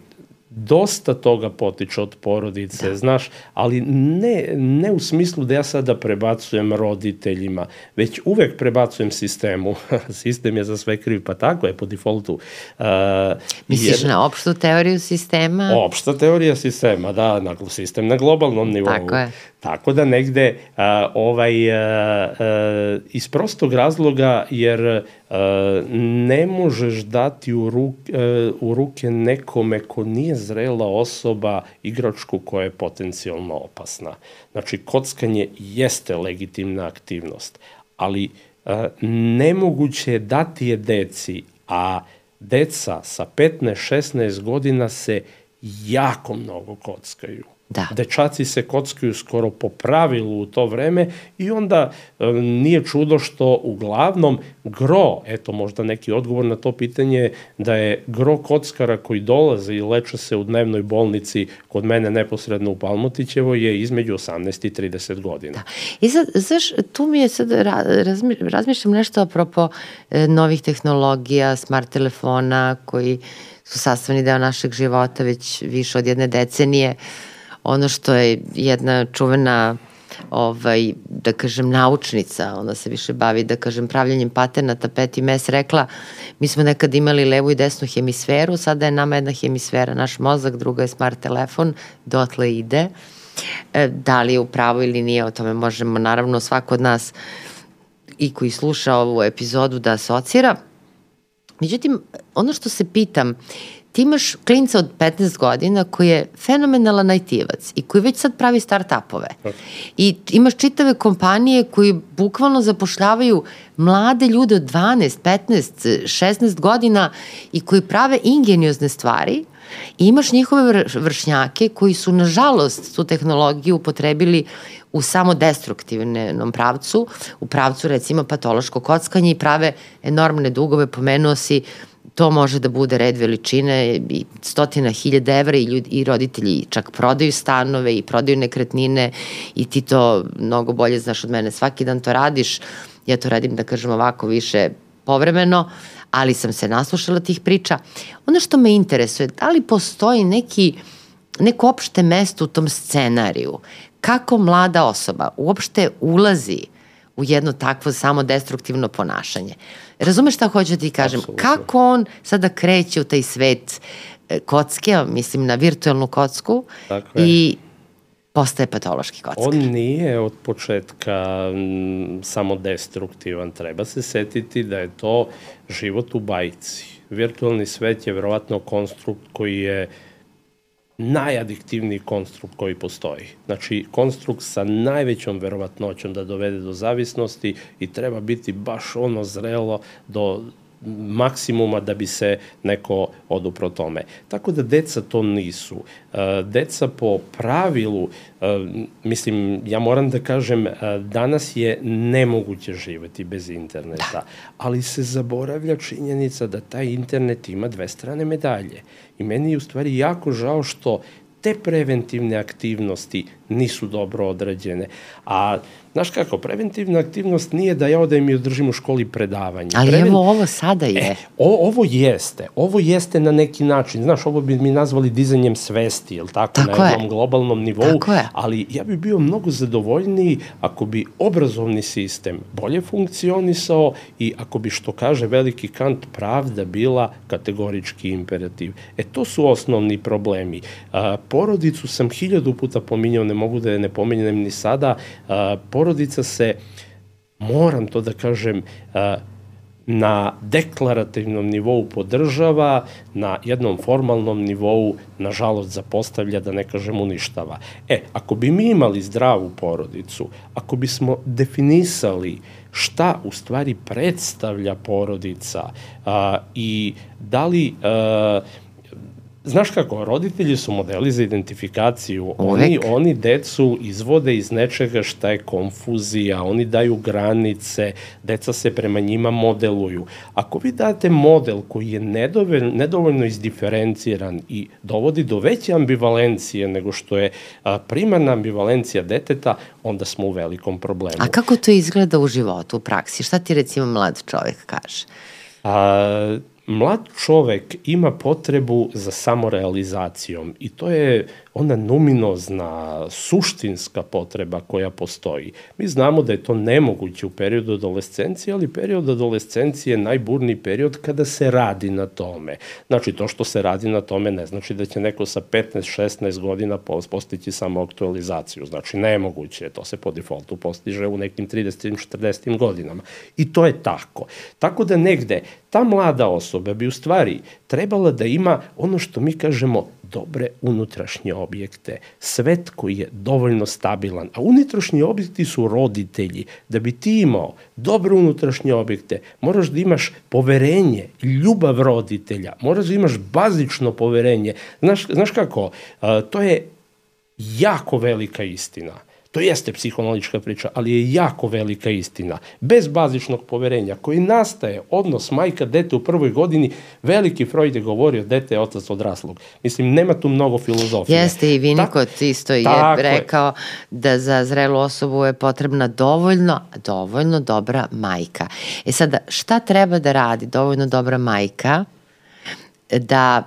dosta toga potiče od porodice, da. znaš, ali ne, ne u smislu da ja sada prebacujem roditeljima, već uvek prebacujem sistemu. <laughs> Sistem je za sve kriv, pa tako je po defaultu. Uh, Misliš jer, na opštu teoriju sistema? Opšta teorija sistema, da, na, sistem na globalnom nivou. Tako je. Tako da negde a, ovaj a, a, iz prostog razloga jer ne možeš dati u, ruk, a, u ruke nekome ko nije zrela osoba igračku koja je potencijalno opasna. Znači, kockanje jeste legitimna aktivnost, ali a, nemoguće je dati je deci, a deca sa 15-16 godina se jako mnogo kockaju. Da. Dečaci se kockaju skoro po pravilu u to vreme i onda e, nije čudo što uglavnom gro, eto možda neki odgovor na to pitanje, da je gro kockara koji dolaze i leče se u dnevnoj bolnici kod mene neposredno u Palmotićevo je između 18 i 30 godina. Da. I sad, znaš, tu mi je sad, razmi, razmišljam nešto apropo e, novih tehnologija, smart telefona koji su sastavni deo našeg života već više od jedne decenije. Uh, ono što je jedna čuvena ovaj, da kažem, naučnica, ona se više bavi, da kažem, pravljanjem patenata, Peti Mes rekla, mi smo nekad imali levu i desnu hemisferu, sada je nama jedna hemisfera, naš mozak, druga je smart telefon, dotle ide. E, da li je upravo ili nije, o tome možemo, naravno, svako od nas i koji sluša ovu epizodu da asocira. Međutim, ono što se pitam, ti imaš klinca od 15 godina koji je fenomenalan najtivac i koji već sad pravi start-upove. I imaš čitave kompanije koji bukvalno zapošljavaju mlade ljude od 12, 15, 16 godina i koji prave ingeniozne stvari I imaš njihove vršnjake koji su, nažalost, tu tehnologiju upotrebili u samo destruktivnom pravcu, u pravcu recimo patološko kockanje i prave enormne dugove, pomenuo si to može da bude red veličine i stotina hiljada evra i, ljudi, i roditelji čak prodaju stanove i prodaju nekretnine i ti to mnogo bolje znaš od mene. Svaki dan to radiš, ja to radim da kažem ovako više povremeno, ali sam se naslušala tih priča. Ono što me interesuje, da li postoji neki, neko opšte mesto u tom scenariju? Kako mlada osoba uopšte ulazi u jedno takvo samo destruktivno ponašanje? Razumeš šta hoću da ti kažem? Absolutno. Kako on sada kreće u taj svet e, kocke, mislim na virtualnu kocku Tako i postaje patološki kockar. On nije od početka m, samo destruktivan. Treba se setiti da je to život u bajci. Virtualni svet je verovatno konstrukt koji je najadiktivniji konstrukt koji postoji. Znači, konstrukt sa najvećom verovatnoćom da dovede do zavisnosti i treba biti baš ono zrelo do maksimuma da bi se neko odupro tome. Tako da deca to nisu. E, deca po pravilu, e, mislim, ja moram da kažem, e, danas je nemoguće živeti bez interneta, ali se zaboravlja činjenica da taj internet ima dve strane medalje. I meni je u stvari jako žao što te preventivne aktivnosti nisu dobro odrađene. A Znaš kako, preventivna aktivnost nije da ja odem i održim u školi predavanje. Ali Preven... evo ovo sada je. E, o, ovo jeste. Ovo jeste na neki način. Znaš, ovo bi mi nazvali dizanjem svesti, ili tako, tako na jednom je. globalnom nivou. Tako je. Ali ja bih bio mnogo zadovoljniji ako bi obrazovni sistem bolje funkcionisao i ako bi, što kaže veliki Kant, pravda bila kategorički imperativ. E, to su osnovni problemi. A, porodicu sam hiljadu puta pominjao, ne mogu da je ne pominjem ni sada. A, porodica se, moram to da kažem, na deklarativnom nivou podržava, na jednom formalnom nivou, nažalost, zapostavlja, da ne kažem uništava. E, ako bi mi imali zdravu porodicu, ako bismo definisali šta u stvari predstavlja porodica a, i da li a, Znaš kako, roditelji su modeli za identifikaciju. Oni, oni decu izvode iz nečega šta je konfuzija, oni daju granice, deca se prema njima modeluju. Ako vi date model koji je nedovoljno, nedovoljno izdiferenciran i dovodi do veće ambivalencije nego što je a, primarna ambivalencija deteta, onda smo u velikom problemu. A kako to izgleda u životu, u praksi? Šta ti recimo mlad čovek kaže? A, mlad čovek ima potrebu za samorealizacijom i to je ona numinozna, suštinska potreba koja postoji. Mi znamo da je to nemoguće u periodu adolescencije, ali period adolescencije je najburniji period kada se radi na tome. Znači, to što se radi na tome ne znači da će neko sa 15-16 godina postići samo aktualizaciju. Znači, nemoguće je, to se po defaultu postiže u nekim 30-40 godinama. I to je tako. Tako da negde ta mlada osoba bi u stvari trebala da ima ono što mi kažemo dobre unutrašnje objekte, svet koji je dovoljno stabilan, a unutrašnji objekti su roditelji. Da bi ti imao dobre unutrašnje objekte, moraš da imaš poverenje, ljubav roditelja, moraš da imaš bazično poverenje. Znaš, znaš kako, to je jako velika istina To jeste psihoanalitička priča, ali je jako velika istina. Bez bazičnog poverenja koji nastaje odnos majka dete u prvoj godini, veliki Freud je govorio dete je otac odraslog. Mislim, nema tu mnogo filozofije. Jeste i Vinikot Ta, isto je rekao je. da za zrelu osobu je potrebna dovoljno, dovoljno dobra majka. E sada, šta treba da radi dovoljno dobra majka da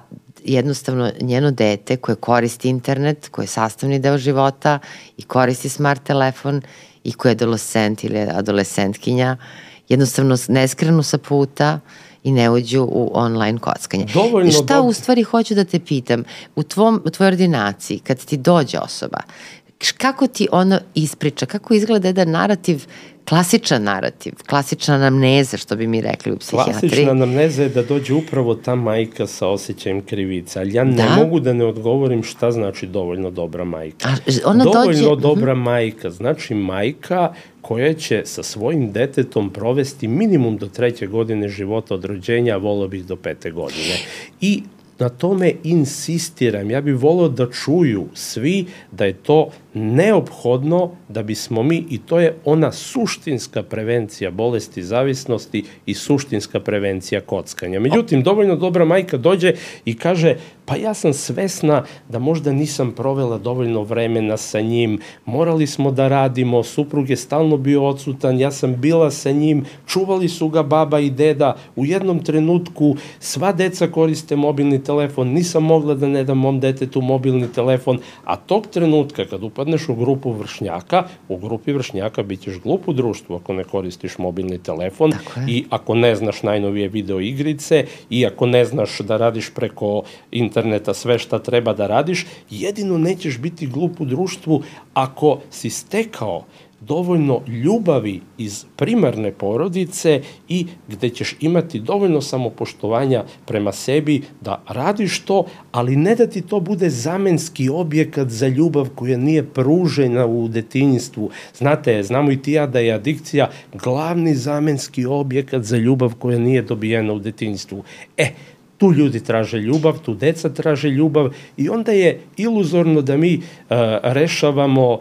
jednostavno njeno dete koje koristi internet, koje je sastavni deo života i koristi smart telefon i koje je adolescent ili adolescentkinja, jednostavno ne skrenu sa puta i ne uđu u online kockanje. Dovoljno Šta dobro. u stvari hoću da te pitam, u, tvom, u tvojoj ordinaciji, kad ti dođe osoba, kako ti ono ispriča, kako izgleda jedan narativ klasičan narativ, klasična anamneza, što bi mi rekli u psihijatriji. Klasična anamneza je da dođe upravo ta majka sa osjećajem krivice, ali ja ne da? mogu da ne odgovorim šta znači dovoljno dobra majka. A, ona dovoljno dođe... Mhm. dobra uh -huh. majka znači majka koja će sa svojim detetom provesti minimum do treće godine života od rođenja, a bih do pete godine. I na tome insistiram. Ja bih volio da čuju svi da je to neophodno da bismo mi, i to je ona suštinska prevencija bolesti zavisnosti i suštinska prevencija kockanja. Međutim, dovoljno dobra majka dođe i kaže, pa ja sam svesna da možda nisam provela dovoljno vremena sa njim, morali smo da radimo, suprug je stalno bio odsutan, ja sam bila sa njim, čuvali su ga baba i deda, u jednom trenutku sva deca koriste mobilni telefon, nisam mogla da ne dam mom detetu mobilni telefon, a tog trenutka kad upadneš u grupu vršnjaka, u grupi vršnjaka bit ćeš glup u društvu ako ne koristiš mobilni telefon i ako ne znaš najnovije video igrice i ako ne znaš da radiš preko interneta sve šta treba da radiš, jedino nećeš biti glup u društvu ako si stekao dovoljno ljubavi iz primarne porodice i gde ćeš imati dovoljno samopoštovanja prema sebi da radiš to, ali ne da ti to bude zamenski objekat za ljubav koja nije pružena u detinjstvu. Znate, znamo i ti ja da je adikcija glavni zamenski objekat za ljubav koja nije dobijena u detinjstvu. E, tu ljudi traže ljubav, tu deca traže ljubav i onda je iluzorno da mi uh, rešavamo uh,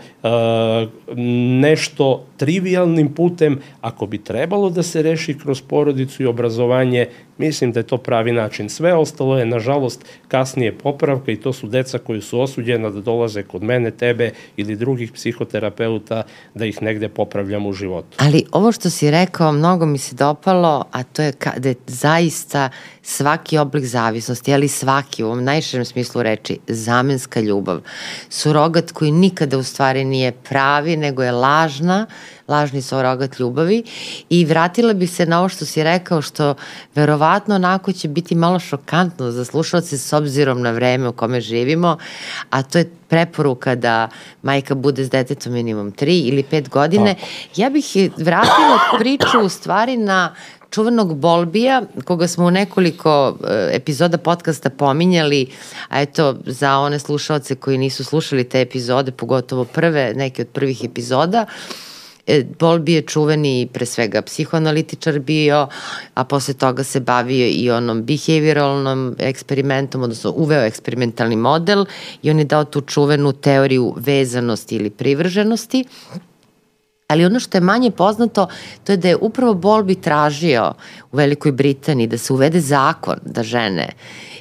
nešto trivialnim putem, ako bi trebalo da se reši kroz porodicu i obrazovanje, mislim da je to pravi način. Sve ostalo je, nažalost, kasnije popravka i to su deca koji su osuđena da dolaze kod mene, tebe ili drugih psihoterapeuta da ih negde popravljam u životu. Ali ovo što si rekao, mnogo mi se dopalo, a to je da je zaista svaki oblik zavisnosti, ali svaki u ovom najširem smislu reči, zamenska ljubav. Surogat koji nikada u stvari nije pravi, nego je lažna, lažni surogat ljubavi i vratila bih se na ovo što si rekao, što verovatno onako će biti malo šokantno za slušalce s obzirom na vreme u kome živimo, a to je preporuka da majka bude s detetom minimum 3 ili 5 godine. Tako. Ja bih vratila priču u stvari na čuvenog Bolbija, koga smo u nekoliko e, epizoda podcasta pominjali, a eto, za one slušalce koji nisu slušali te epizode, pogotovo prve, neke od prvih epizoda, E, Bolbi je čuveni pre svega psihoanalitičar bio, a posle toga se bavio i onom behavioralnom eksperimentom, odnosno uveo eksperimentalni model i on je dao tu čuvenu teoriju vezanosti ili privrženosti. Ali ono što je manje poznato, to je da je upravo Bolbi tražio u Velikoj Britaniji da se uvede zakon da žene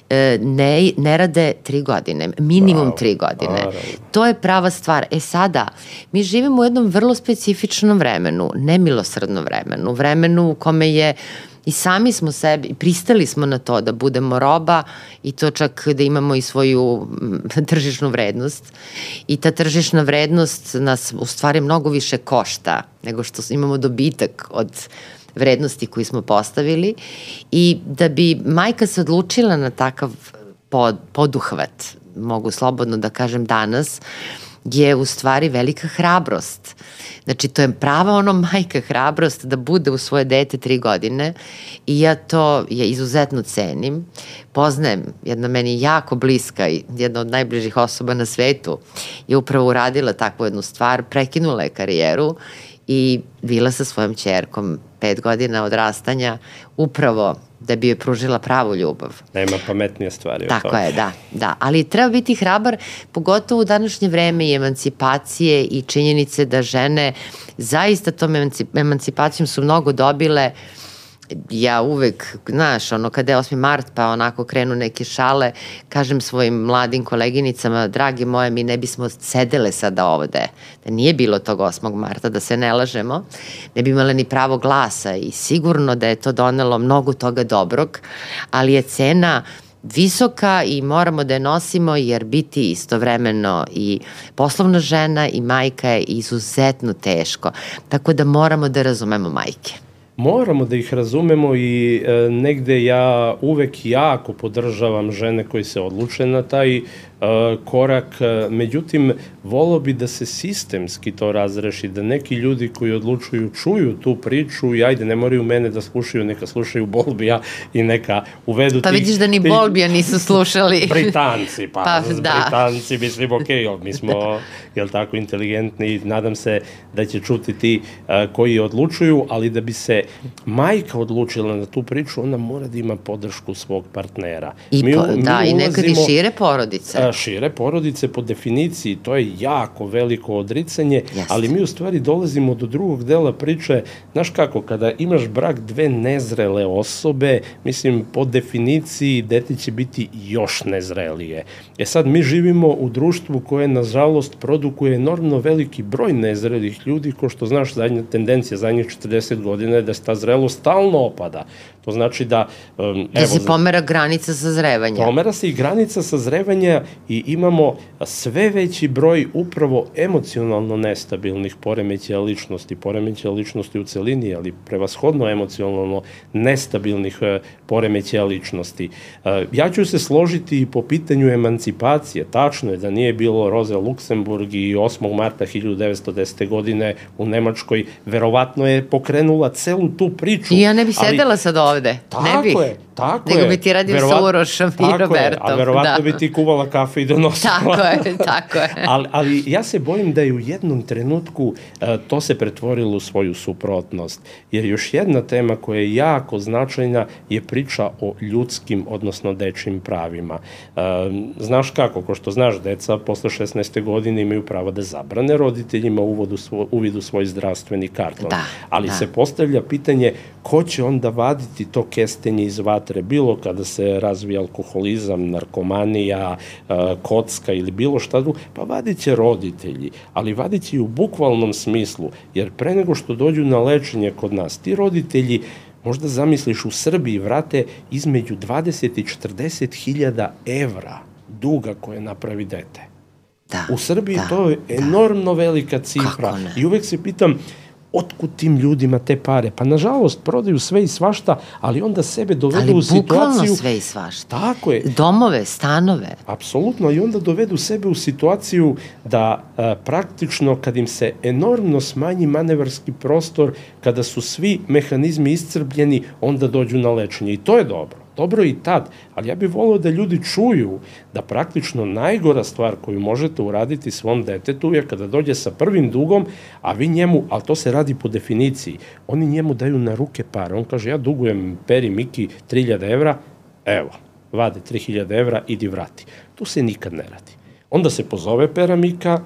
e, ne, ne rade tri godine, minimum wow, tri godine. Naravno. To je prava stvar. E sada, mi živimo u jednom vrlo specifičnom vremenu, nemilosredno vremenu, vremenu u kome je I sami smo sebi, pristali smo na to da budemo roba i to čak da imamo i svoju tržišnu vrednost. I ta tržišna vrednost nas u stvari mnogo više košta nego što imamo dobitak od vrednosti koji smo postavili i da bi majka se odlučila na takav pod, poduhvat, mogu slobodno da kažem danas, je u stvari velika hrabrost. Znači, to je prava ono majka hrabrost da bude u svoje dete tri godine i ja to je izuzetno cenim. Poznajem jedna meni jako bliska i jedna od najbližih osoba na svetu je upravo uradila takvu jednu stvar, prekinula je karijeru i bila sa svojom čerkom pet godina odrastanja upravo da bi joj pružila pravu ljubav. Nema pametnije stvari. Tako je, da, da. Ali treba biti hrabar, pogotovo u današnje vreme i emancipacije i činjenice da žene zaista tom emancipacijom su mnogo dobile uh, ja uvek, znaš, ono, kada je 8. mart, pa onako krenu neke šale, kažem svojim mladim koleginicama, dragi moje, mi ne bismo sedele sada ovde, da nije bilo tog 8. marta, da se ne lažemo, ne bi imale ni pravo glasa i sigurno da je to donelo mnogo toga dobrog, ali je cena visoka i moramo da je nosimo jer biti istovremeno i poslovna žena i majka je izuzetno teško. Tako da moramo da razumemo majke moramo da ih razumemo i e, negde ja uvek jako podržavam žene koji se odluče na taj korak, e, međutim, volo bi da se sistemski to razreši, da neki ljudi koji odlučuju čuju tu priču i ajde, ne moraju mene da slušaju, neka slušaju Bolbija i neka uvedu Pa vidiš da ni Bolbija nisu slušali. <laughs> Britanci, pa, pa da. Britanci, mislim, ok, mi smo, jel tako, inteligentni, nadam se da će čuti ti uh, koji odlučuju, ali da bi se majka odlučila na tu priču, ona mora da ima podršku svog partnera. I mi, po, mi da, ulazimo, i nekad i šire porodice šire porodice po definiciji, to je jako veliko odricanje, Jeste. ali mi u stvari dolazimo do drugog dela priče, znaš kako, kada imaš brak dve nezrele osobe, mislim, po definiciji dete će biti još nezrelije. E sad, mi živimo u društvu koje, nažalost, produkuje enormno veliki broj nezrelih ljudi, ko što znaš, zadnja tendencija zadnjih 40 godina je da se ta zrelost stalno opada. To znači da... Um, da evo, se pomera granica sazrevanja. Pomera se i granica sazrevanja i imamo sve veći broj upravo emocionalno nestabilnih poremećaja ličnosti, poremećaja ličnosti u celini, ali prevashodno emocionalno nestabilnih uh, poremećaja ličnosti. Uh, ja ću se složiti i po pitanju emancipacije. Tačno je da nije bilo Roze Luksemburg i 8. marta 1910. godine u Nemačkoj. Verovatno je pokrenula celu tu priču. I ja ne bi sedela sad ovde. Tako ne bi. je, tako Nego je. bi ti radio Verovat, sa Urošom i Robertom. Je, a verovatno da. bi ti kuvala kafe i donosila. Tako je, <laughs> tako je. ali, ali ja se bojim da je u jednom trenutku uh, to se pretvorilo u svoju suprotnost. Jer još jedna tema koja je jako značajna je priča o ljudskim, odnosno dečim pravima. Uh, znaš kako, ko što znaš, deca posle 16. godine imaju pravo da zabrane roditeljima uvodu svo, uvidu svoj zdravstveni karton. Da, ali da. se postavlja pitanje ko će onda vaditi to kestenje iz vatre, bilo kada se razvija alkoholizam, narkomanija, uh, kocka ili bilo šta drugo, pa vadit će roditelji, ali vadit će i u bukvalnom smislu, jer pre nego što dođu na lečenje kod nas, ti roditelji možda zamisliš u Srbiji vrate između 20 i 40 hiljada evra duga koje napravi dete. Da, u Srbiji da, to je da. enormno velika cifra. I uvek se pitam, otkud tim ljudima te pare? Pa nažalost prodaju sve i svašta, ali onda sebe dovedu u situaciju... Ali bukvalno sve i svašta. Tako je. Domove, stanove. Apsolutno, i onda dovedu sebe u situaciju da a, praktično kad im se enormno smanji manevarski prostor, kada su svi mehanizmi iscrbljeni, onda dođu na lečenje. I to je dobro. Dobro i tad, ali ja bih volio da ljudi čuju da praktično najgora stvar koju možete uraditi svom detetu je kada dođe sa prvim dugom, a vi njemu, ali to se radi po definiciji, oni njemu daju na ruke pare. On kaže, ja dugujem Peri Miki 3000 evra, evo, vade 3000 evra, idi vrati. To se nikad ne radi. Onda se pozove Pera Mika,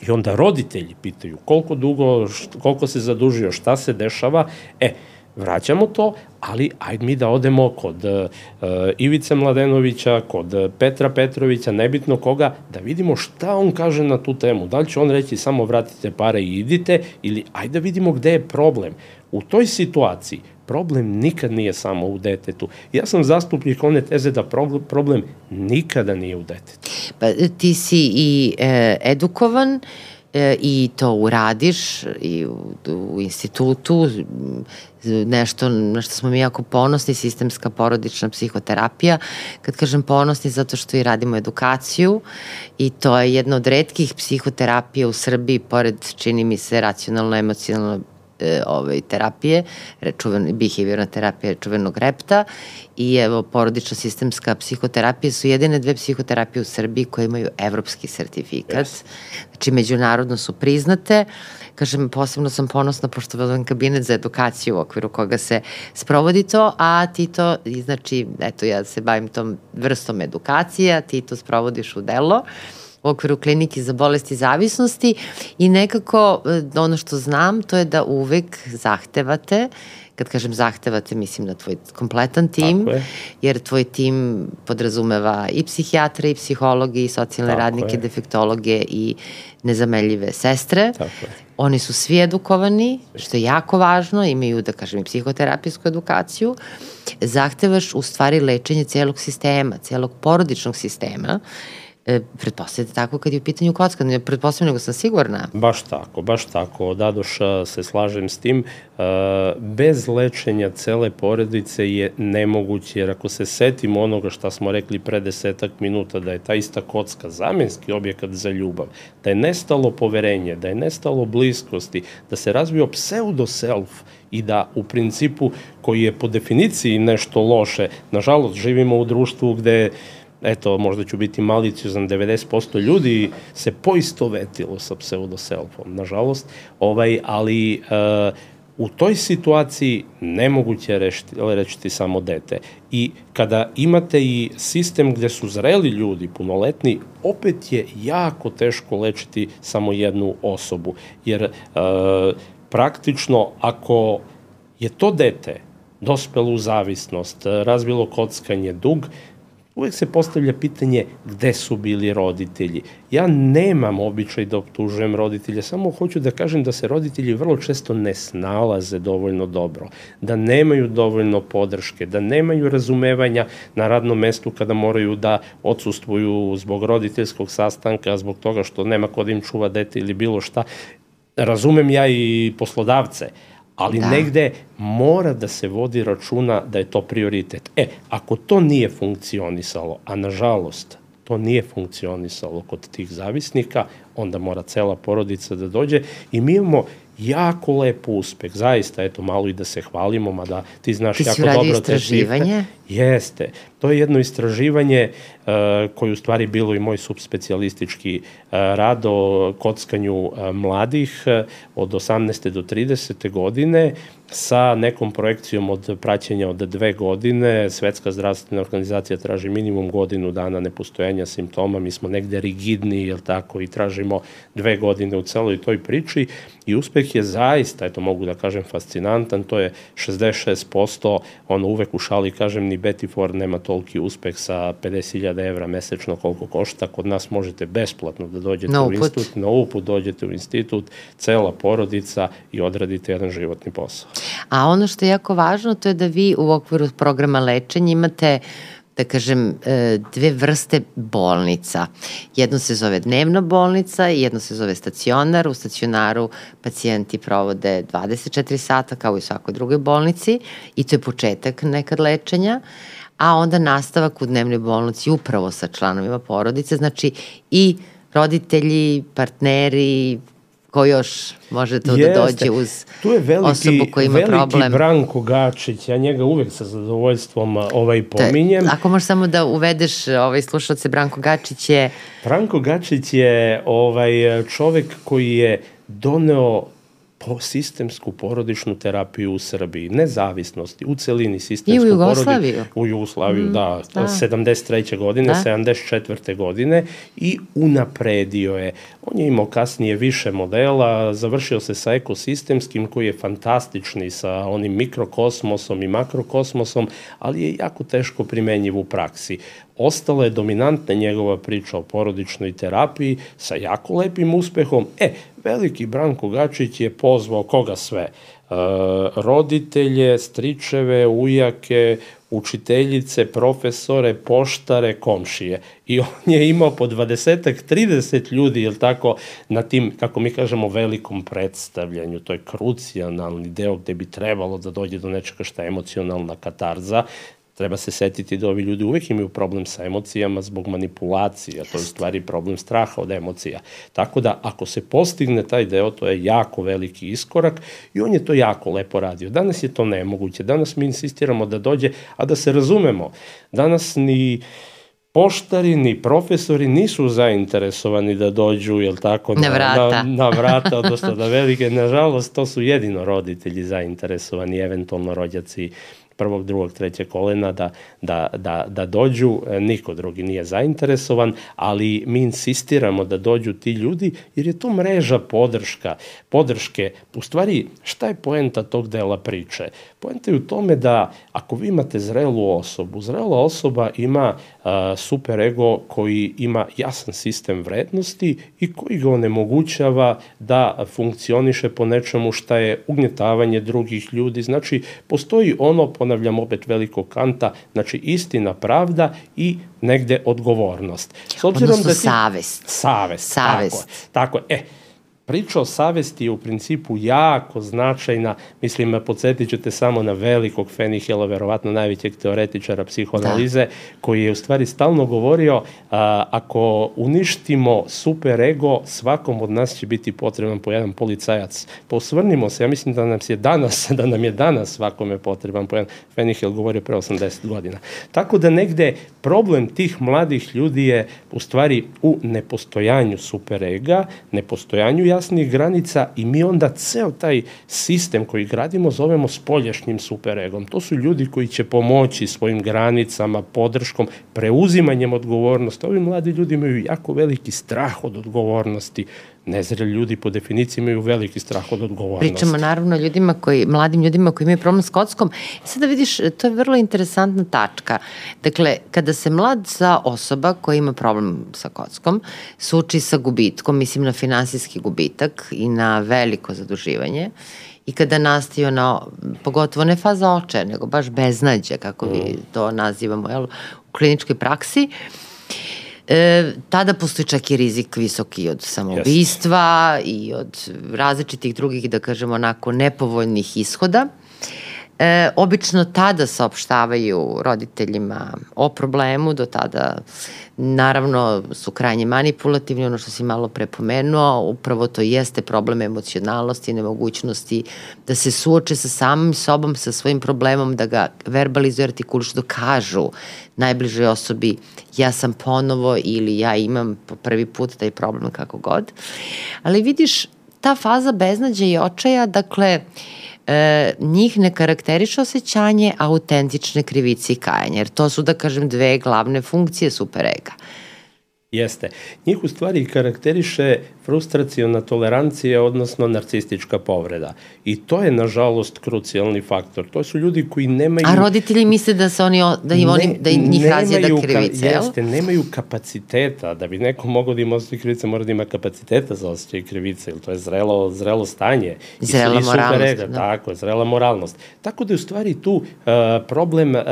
I onda roditelji pitaju koliko dugo, koliko se zadužio, šta se dešava. E, vraćamo to, ali ajde mi da odemo kod uh, Ivice Mladenovića, kod Petra Petrovića, nebitno koga, da vidimo šta on kaže na tu temu. Da li će on reći samo vratite pare i idite, ili ajde da vidimo gde je problem. U toj situaciji problem nikad nije samo u detetu. Ja sam zastupnik one teze da problem nikada nije u detetu. Pa ti si i e, edukovan, e, i to uradiš i u, u institutu nešto na što smo mi jako ponosni, sistemska porodična psihoterapija. Kad kažem ponosni, zato što i radimo edukaciju i to je jedna od redkih psihoterapija u Srbiji, pored, čini mi se, racionalno-emocionalno e, ovaj, terapije, čuven, behaviorna terapija čuvenog repta i evo porodična sistemska psihoterapija su jedine dve psihoterapije u Srbiji koje imaju evropski sertifikat. Yes. Znači međunarodno su priznate. Kažem, posebno sam ponosna pošto vodim kabinet za edukaciju u okviru koga se sprovodi to, a ti to, znači, eto, ja se bavim tom vrstom edukacije, a ti to sprovodiš u delo. Uh, u okviru klinike za bolesti zavisnosti i nekako e, ono što znam to je da uvek zahtevate kad kažem zahtevate, mislim na tvoj kompletan tim, jer tvoj tim podrazumeva i psihijatre, i psihologi, i socijalne Tako radnike, je. defektologe i nezameljive sestre. Tako je. Oni su svi edukovani, što je jako važno, imaju, da kažem, i psihoterapijsku edukaciju. Zahtevaš u stvari lečenje celog sistema, celog porodičnog sistema, E, pretpostavljate tako kad je u pitanju kocka, ne pretpostavljam nego sam sigurna. Baš tako, baš tako. Dadoša se slažem s tim. E, bez lečenja cele porodice je nemoguće, jer ako se setimo onoga šta smo rekli pre desetak minuta, da je ta ista kocka zamenski objekat za ljubav, da je nestalo poverenje, da je nestalo bliskosti, da se razvio pseudo-self i da u principu, koji je po definiciji nešto loše, nažalost živimo u društvu gde eto, možda ću biti maliciozan, 90% ljudi se poistovetilo sa pseudoselfom, nažalost, ovaj, ali uh, u toj situaciji nemoguće rešiti, rečiti samo dete. I kada imate i sistem gde su zreli ljudi, punoletni, opet je jako teško lečiti samo jednu osobu. Jer uh, praktično ako je to dete dospelo u zavisnost, razvilo kockanje, dug, uvek se postavlja pitanje gde su bili roditelji. Ja nemam običaj da optužujem roditelje, samo hoću da kažem da se roditelji vrlo često ne snalaze dovoljno dobro, da nemaju dovoljno podrške, da nemaju razumevanja na radnom mestu kada moraju da odsustvuju zbog roditeljskog sastanka, zbog toga što nema kod im čuva dete ili bilo šta. Razumem ja i poslodavce, ali da. negde mora da se vodi računa da je to prioritet. E, ako to nije funkcionisalo, a nažalost to nije funkcionisalo kod tih zavisnika, onda mora cela porodica da dođe i mi imamo jako lep uspeh, zaista, eto, malo i da se hvalimo, mada ti znaš ti jako dobro te cifre. Jeste. To je jedno istraživanje uh, koje u stvari bilo i moj subspecialistički uh, rad o kockanju uh, mladih uh, od 18. do 30. godine sa nekom projekcijom od praćenja od dve godine. Svetska zdravstvena organizacija traži minimum godinu dana nepostojanja simptoma. Mi smo negde rigidni, jel tako, i tražimo dve godine u celoj toj priči. I uspeh je zaista, eto mogu da kažem, fascinantan. To je 66%, ono uvek u šali kažem, ni Betty Ford nema toliki uspeh sa 50.000 evra mesečno koliko košta. Kod nas možete besplatno da dođete na u institut, na uput dođete u institut, cela porodica i odradite jedan životni posao. A ono što je jako važno to je da vi u okviru programa lečenja imate da kažem, e, dve vrste bolnica. Jedno se zove dnevna bolnica i jedno se zove stacionar. U stacionaru pacijenti provode 24 sata kao i u svakoj drugoj bolnici i to je početak nekad lečenja a onda nastavak u dnevnoj bolnici upravo sa članovima porodice, znači i roditelji, partneri, Ko još može to da Jeste. da dođe uz tu je veliki, osobu koja ima veliki problem? Veliki Branko Gačić, ja njega uvek sa zadovoljstvom ovaj pominjem. Te, ako možeš samo da uvedeš ovaj slušalce, Branko Gačić je... Branko Gačić je ovaj čovek koji je doneo po sistemsku porodičnu terapiju u Srbiji, nezavisnosti, u celini sistemsku I u Jugoslaviju. Porodi, u Jugoslaviju, mm, da, da, 73. godine, da. 74. godine i unapredio je. On je imao kasnije više modela, završio se sa ekosistemskim koji je fantastični sa onim mikrokosmosom i makrokosmosom, ali je jako teško primenjiv u praksi ostala je dominantna njegova priča o porodičnoj terapiji sa jako lepim uspehom. E, veliki Branko Gačić je pozvao koga sve? E, roditelje, stričeve, ujake, učiteljice, profesore, poštare, komšije. I on je imao po 20 30 ljudi, jel tako, na tim, kako mi kažemo, velikom predstavljanju. To je krucijalni deo gde bi trebalo da dođe do nečega šta je emocionalna katarza treba se setiti da ovi ljudi uvek imaju problem sa emocijama zbog manipulacija, to je u stvari problem straha od emocija. Tako da, ako se postigne taj deo, to je jako veliki iskorak i on je to jako lepo radio. Danas je to nemoguće, danas mi insistiramo da dođe, a da se razumemo, danas ni poštari ni profesori nisu zainteresovani da dođu, jel tako, na, na vrata, na, na vrata odnosno da velike. Nažalost, to su jedino roditelji zainteresovani, eventualno rođaci prvog, drugog, trećeg kolena da, da, da, da dođu, e, niko drugi nije zainteresovan, ali mi insistiramo da dođu ti ljudi, jer je tu mreža podrška, podrške. U stvari, šta je poenta tog dela priče? Poenta je u tome da ako vi imate zrelu osobu, zrela osoba ima super ego koji ima jasan sistem vrednosti i koji ga onemogućava da funkcioniše po nečemu šta je ugnjetavanje drugih ljudi. Znači, postoji ono, ponavljam opet velikog kanta, znači istina, pravda i negde odgovornost. S obzirom Odnosno da ti, savest. Savest, savest. tako, tako. E, Priča o savesti je u principu jako značajna, mislim, podsjetit ću te samo na velikog Fenihela, verovatno najvećeg teoretičara psihoanalize, da. koji je u stvari stalno govorio, a, ako uništimo super ego, svakom od nas će biti potreban po jedan policajac. Posvrnimo se, ja mislim da nam je danas, <laughs> da nam je danas svakome potreban po jedan, Fenihel govorio pre 80 godina. Tako da negde problem tih mladih ljudi je u stvari u nepostojanju super ega, nepostojanju ja jasnih granica i mi onda ceo taj sistem koji gradimo zovemo spoljašnjim superegom. To su ljudi koji će pomoći svojim granicama, podrškom, preuzimanjem odgovornosti. Ovi mladi ljudi imaju jako veliki strah od odgovornosti, nezreli ljudi po definiciji imaju veliki strah od odgovornosti. Pričamo naravno ljudima koji, mladim ljudima koji imaju problem s kockom. I sada vidiš, to je vrlo interesantna tačka. Dakle, kada se mlad sa osoba koja ima problem sa kockom suči sa gubitkom, mislim na finansijski gubitak i na veliko zaduživanje, i kada nastio na, pogotovo ne faza oče, nego baš beznađe, kako mm. mi to nazivamo jel, u kliničkoj praksi, uh, E, tada postoji čak i rizik visoki od samoubistva yes. i od različitih drugih, da kažemo, onako nepovoljnih ishoda. E, obično tada saopštavaju roditeljima o problemu, do tada naravno su krajnje manipulativni, ono što si malo prepomenuo, upravo to jeste problem emocionalnosti, nemogućnosti da se suoče sa samim sobom, sa svojim problemom, da ga verbalizuju, artikulišu, da kažu najbližoj osobi ja sam ponovo ili ja imam po prvi put taj problem kako god. Ali vidiš, ta faza beznađa i očaja, dakle, e, njih ne karakteriše osjećanje autentične krivice i kajanja, jer to su, da kažem, dve glavne funkcije superega. Jeste. Njih u stvari karakteriše frustracijona tolerancija, odnosno narcistička povreda. I to je, nažalost, krucijalni faktor. To su ljudi koji nemaju... A roditelji misle da se oni, da im oni, da im njih razjeda krivice, jel? Jeste, nemaju kapaciteta. Da bi neko mogao da ima osjećaj krivice, mora da ima kapaciteta za osjećaj krivice, ili to je zrelo, zrelo stanje. Zrela I, moralnost. Reda, da. Tako, zrela moralnost. Tako da je u stvari tu uh, problem uh,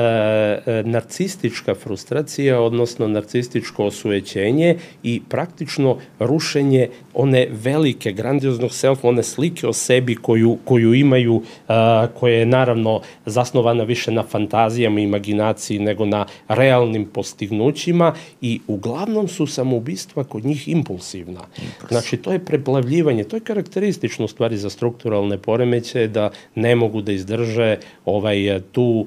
narcistička frustracija, odnosno narcističko osujećenje poverenje i praktično rušenje one velike, grandioznog self, one slike o sebi koju, koju imaju, a, koje je naravno zasnovana više na fantazijama i imaginaciji nego na realnim postignućima i uglavnom su samoubistva kod njih impulsivna. Impuls. Znači, to je preplavljivanje, to je karakteristično u stvari za strukturalne poremeće da ne mogu da izdrže ovaj tu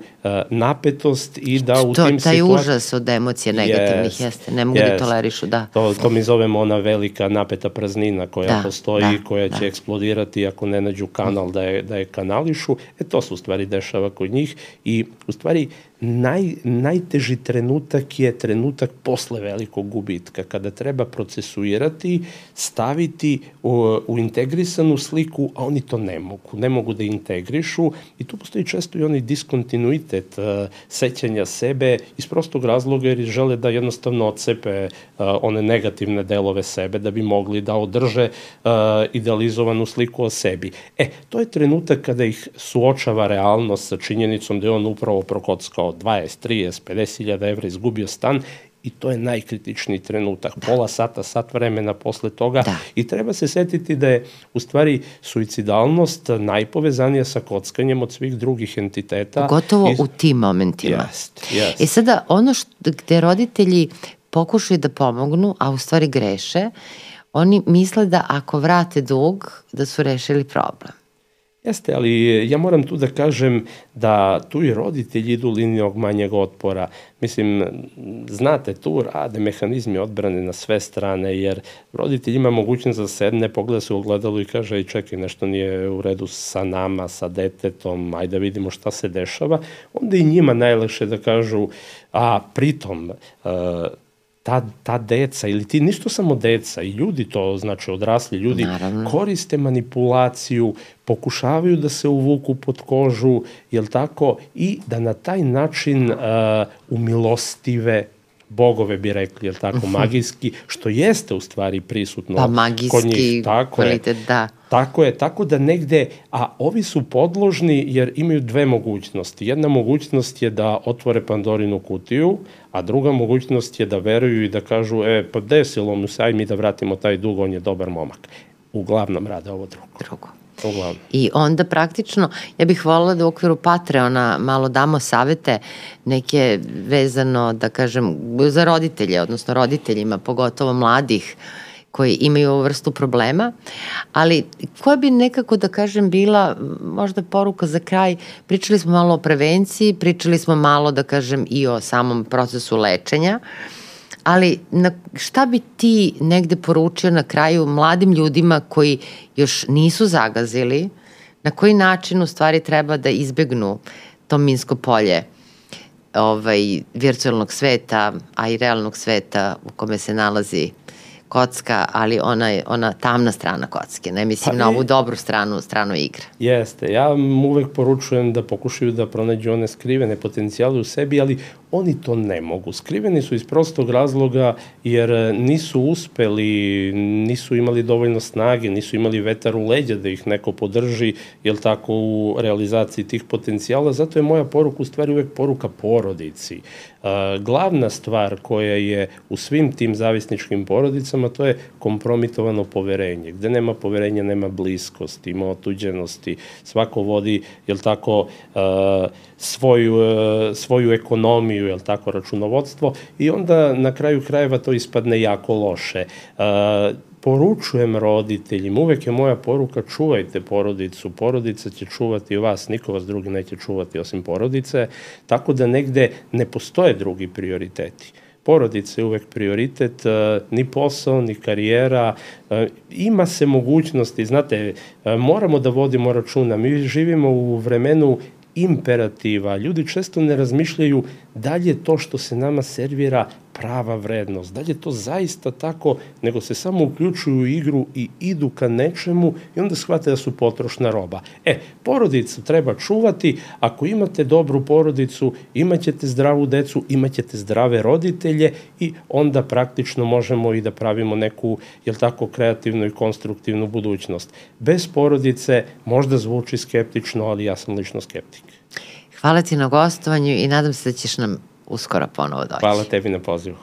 napetost i da u to, tim taj situacijama... užas od emocije negativnih yes, jeste, ne mogu yes. da tolerišu, da. To, to mi zovemo ona velika napeta praznina koja da, postoji, da, koja da. će eksplodirati ako ne nađu kanal da je, da je kanališu. E to se u stvari dešava kod njih i u stvari naj, najteži trenutak je trenutak posle velikog gubitka, kada treba procesuirati, staviti u, u integrisanu sliku, a oni to ne mogu. Ne mogu da integrišu i tu postoji često i onaj diskontinuitet uh, sećanja sebe iz prostog razloga jer žele da jednostavno odcepe uh, one negativne delove sebe da bi mogli da održe uh, idealizovanu sliku o sebi. E, to je trenutak kada ih suočava realnost sa činjenicom da je on upravo prokockao 20, 30, 50 hiljada evra izgubio stan i to je najkritičniji trenutak. Da. Pola sata, sat vremena posle toga da. i treba se setiti da je u stvari suicidalnost najpovezanija sa kockanjem od svih drugih entiteta. Pogotovo I... u tim momentima. Jest, jest. E sada, ono što, gde roditelji pokušaju da pomognu, a u stvari greše, oni misle da ako vrate dug, da su rešili problem. Jeste, ali ja moram tu da kažem da tu i roditelji idu linijog manjeg otpora. Mislim, znate, tu rade mehanizmi odbrane na sve strane, jer roditelj ima mogućnost da sedne, pogleda se u ogledalu i kaže, i čekaj, nešto nije u redu sa nama, sa detetom, ajde da vidimo šta se dešava. Onda i njima najlakše da kažu, a pritom, uh, ta, ta deca ili ti ništo samo deca i ljudi to znači odrasli ljudi Naravno. koriste manipulaciju pokušavaju da se uvuku pod kožu jel tako i da na taj način uh, umilostive bogove bi rekli, jel tako, mhm. magijski, što jeste u stvari prisutno pa, magijski kod njih. Tako kvalitet, je. da. Tako je, tako da negde, a ovi su podložni jer imaju dve mogućnosti. Jedna mogućnost je da otvore Pandorinu kutiju, a druga mogućnost je da veruju i da kažu, e, pa desilo mu se, aj mi da vratimo taj dug, on je dobar momak. Uglavnom rade ovo drugo. Drugo. Uglavnom. I onda praktično, ja bih volila da u okviru Patreona malo damo savete neke vezano, da kažem, za roditelje, odnosno roditeljima, pogotovo mladih, koji imaju ovu vrstu problema, ali koja bi nekako, da kažem, bila možda poruka za kraj, pričali smo malo o prevenciji, pričali smo malo, da kažem, i o samom procesu lečenja, ali na, šta bi ti negde poručio na kraju mladim ljudima koji još nisu zagazili, na koji način u stvari treba da izbegnu to minsko polje ovaj, virtualnog sveta, a i realnog sveta u kome se nalazi kocka, ali ona, je, ona tamna strana kocke, ne mislim pa na ovu dobru stranu, stranu igre. Jeste, ja uvek poručujem da pokušaju da pronađu one skrivene potencijale u sebi, ali oni to ne mogu. Skriveni su iz prostog razloga jer nisu uspeli, nisu imali dovoljno snage, nisu imali vetar u leđa da ih neko podrži, jel tako, u realizaciji tih potencijala. Zato je moja poruka u stvari uvek poruka porodici. Glavna stvar koja je u svim tim zavisničkim porodicama, to je kompromitovano poverenje. Gde nema poverenja, nema bliskosti, ima otuđenosti. Svako vodi, jel tako, svoju, svoju ekonomiju, je li tako, računovodstvo i onda na kraju krajeva to ispadne jako loše. Uh, poručujem roditeljima, uvek je moja poruka čuvajte porodicu, porodica će čuvati vas, niko vas drugi neće čuvati osim porodice, tako da negde ne postoje drugi prioriteti porodica je uvek prioritet, ni posao, ni karijera, ima se mogućnosti, znate, moramo da vodimo računa, mi živimo u vremenu imperativa. Ljudi često ne razmišljaju da li je to što se nama servira prava vrednost, da li je to zaista tako, nego se samo uključuju u igru i idu ka nečemu i onda shvate da su potrošna roba. E, porodicu treba čuvati, ako imate dobru porodicu, imaćete zdravu decu, imaćete zdrave roditelje i onda praktično možemo i da pravimo neku, jel tako, kreativnu i konstruktivnu budućnost. Bez porodice možda zvuči skeptično, ali ja sam lično skeptik. Hvala ti na gostovanju i nadam se da ćeš nam uskoro ponovo doći. Hvala tebi na pozivu.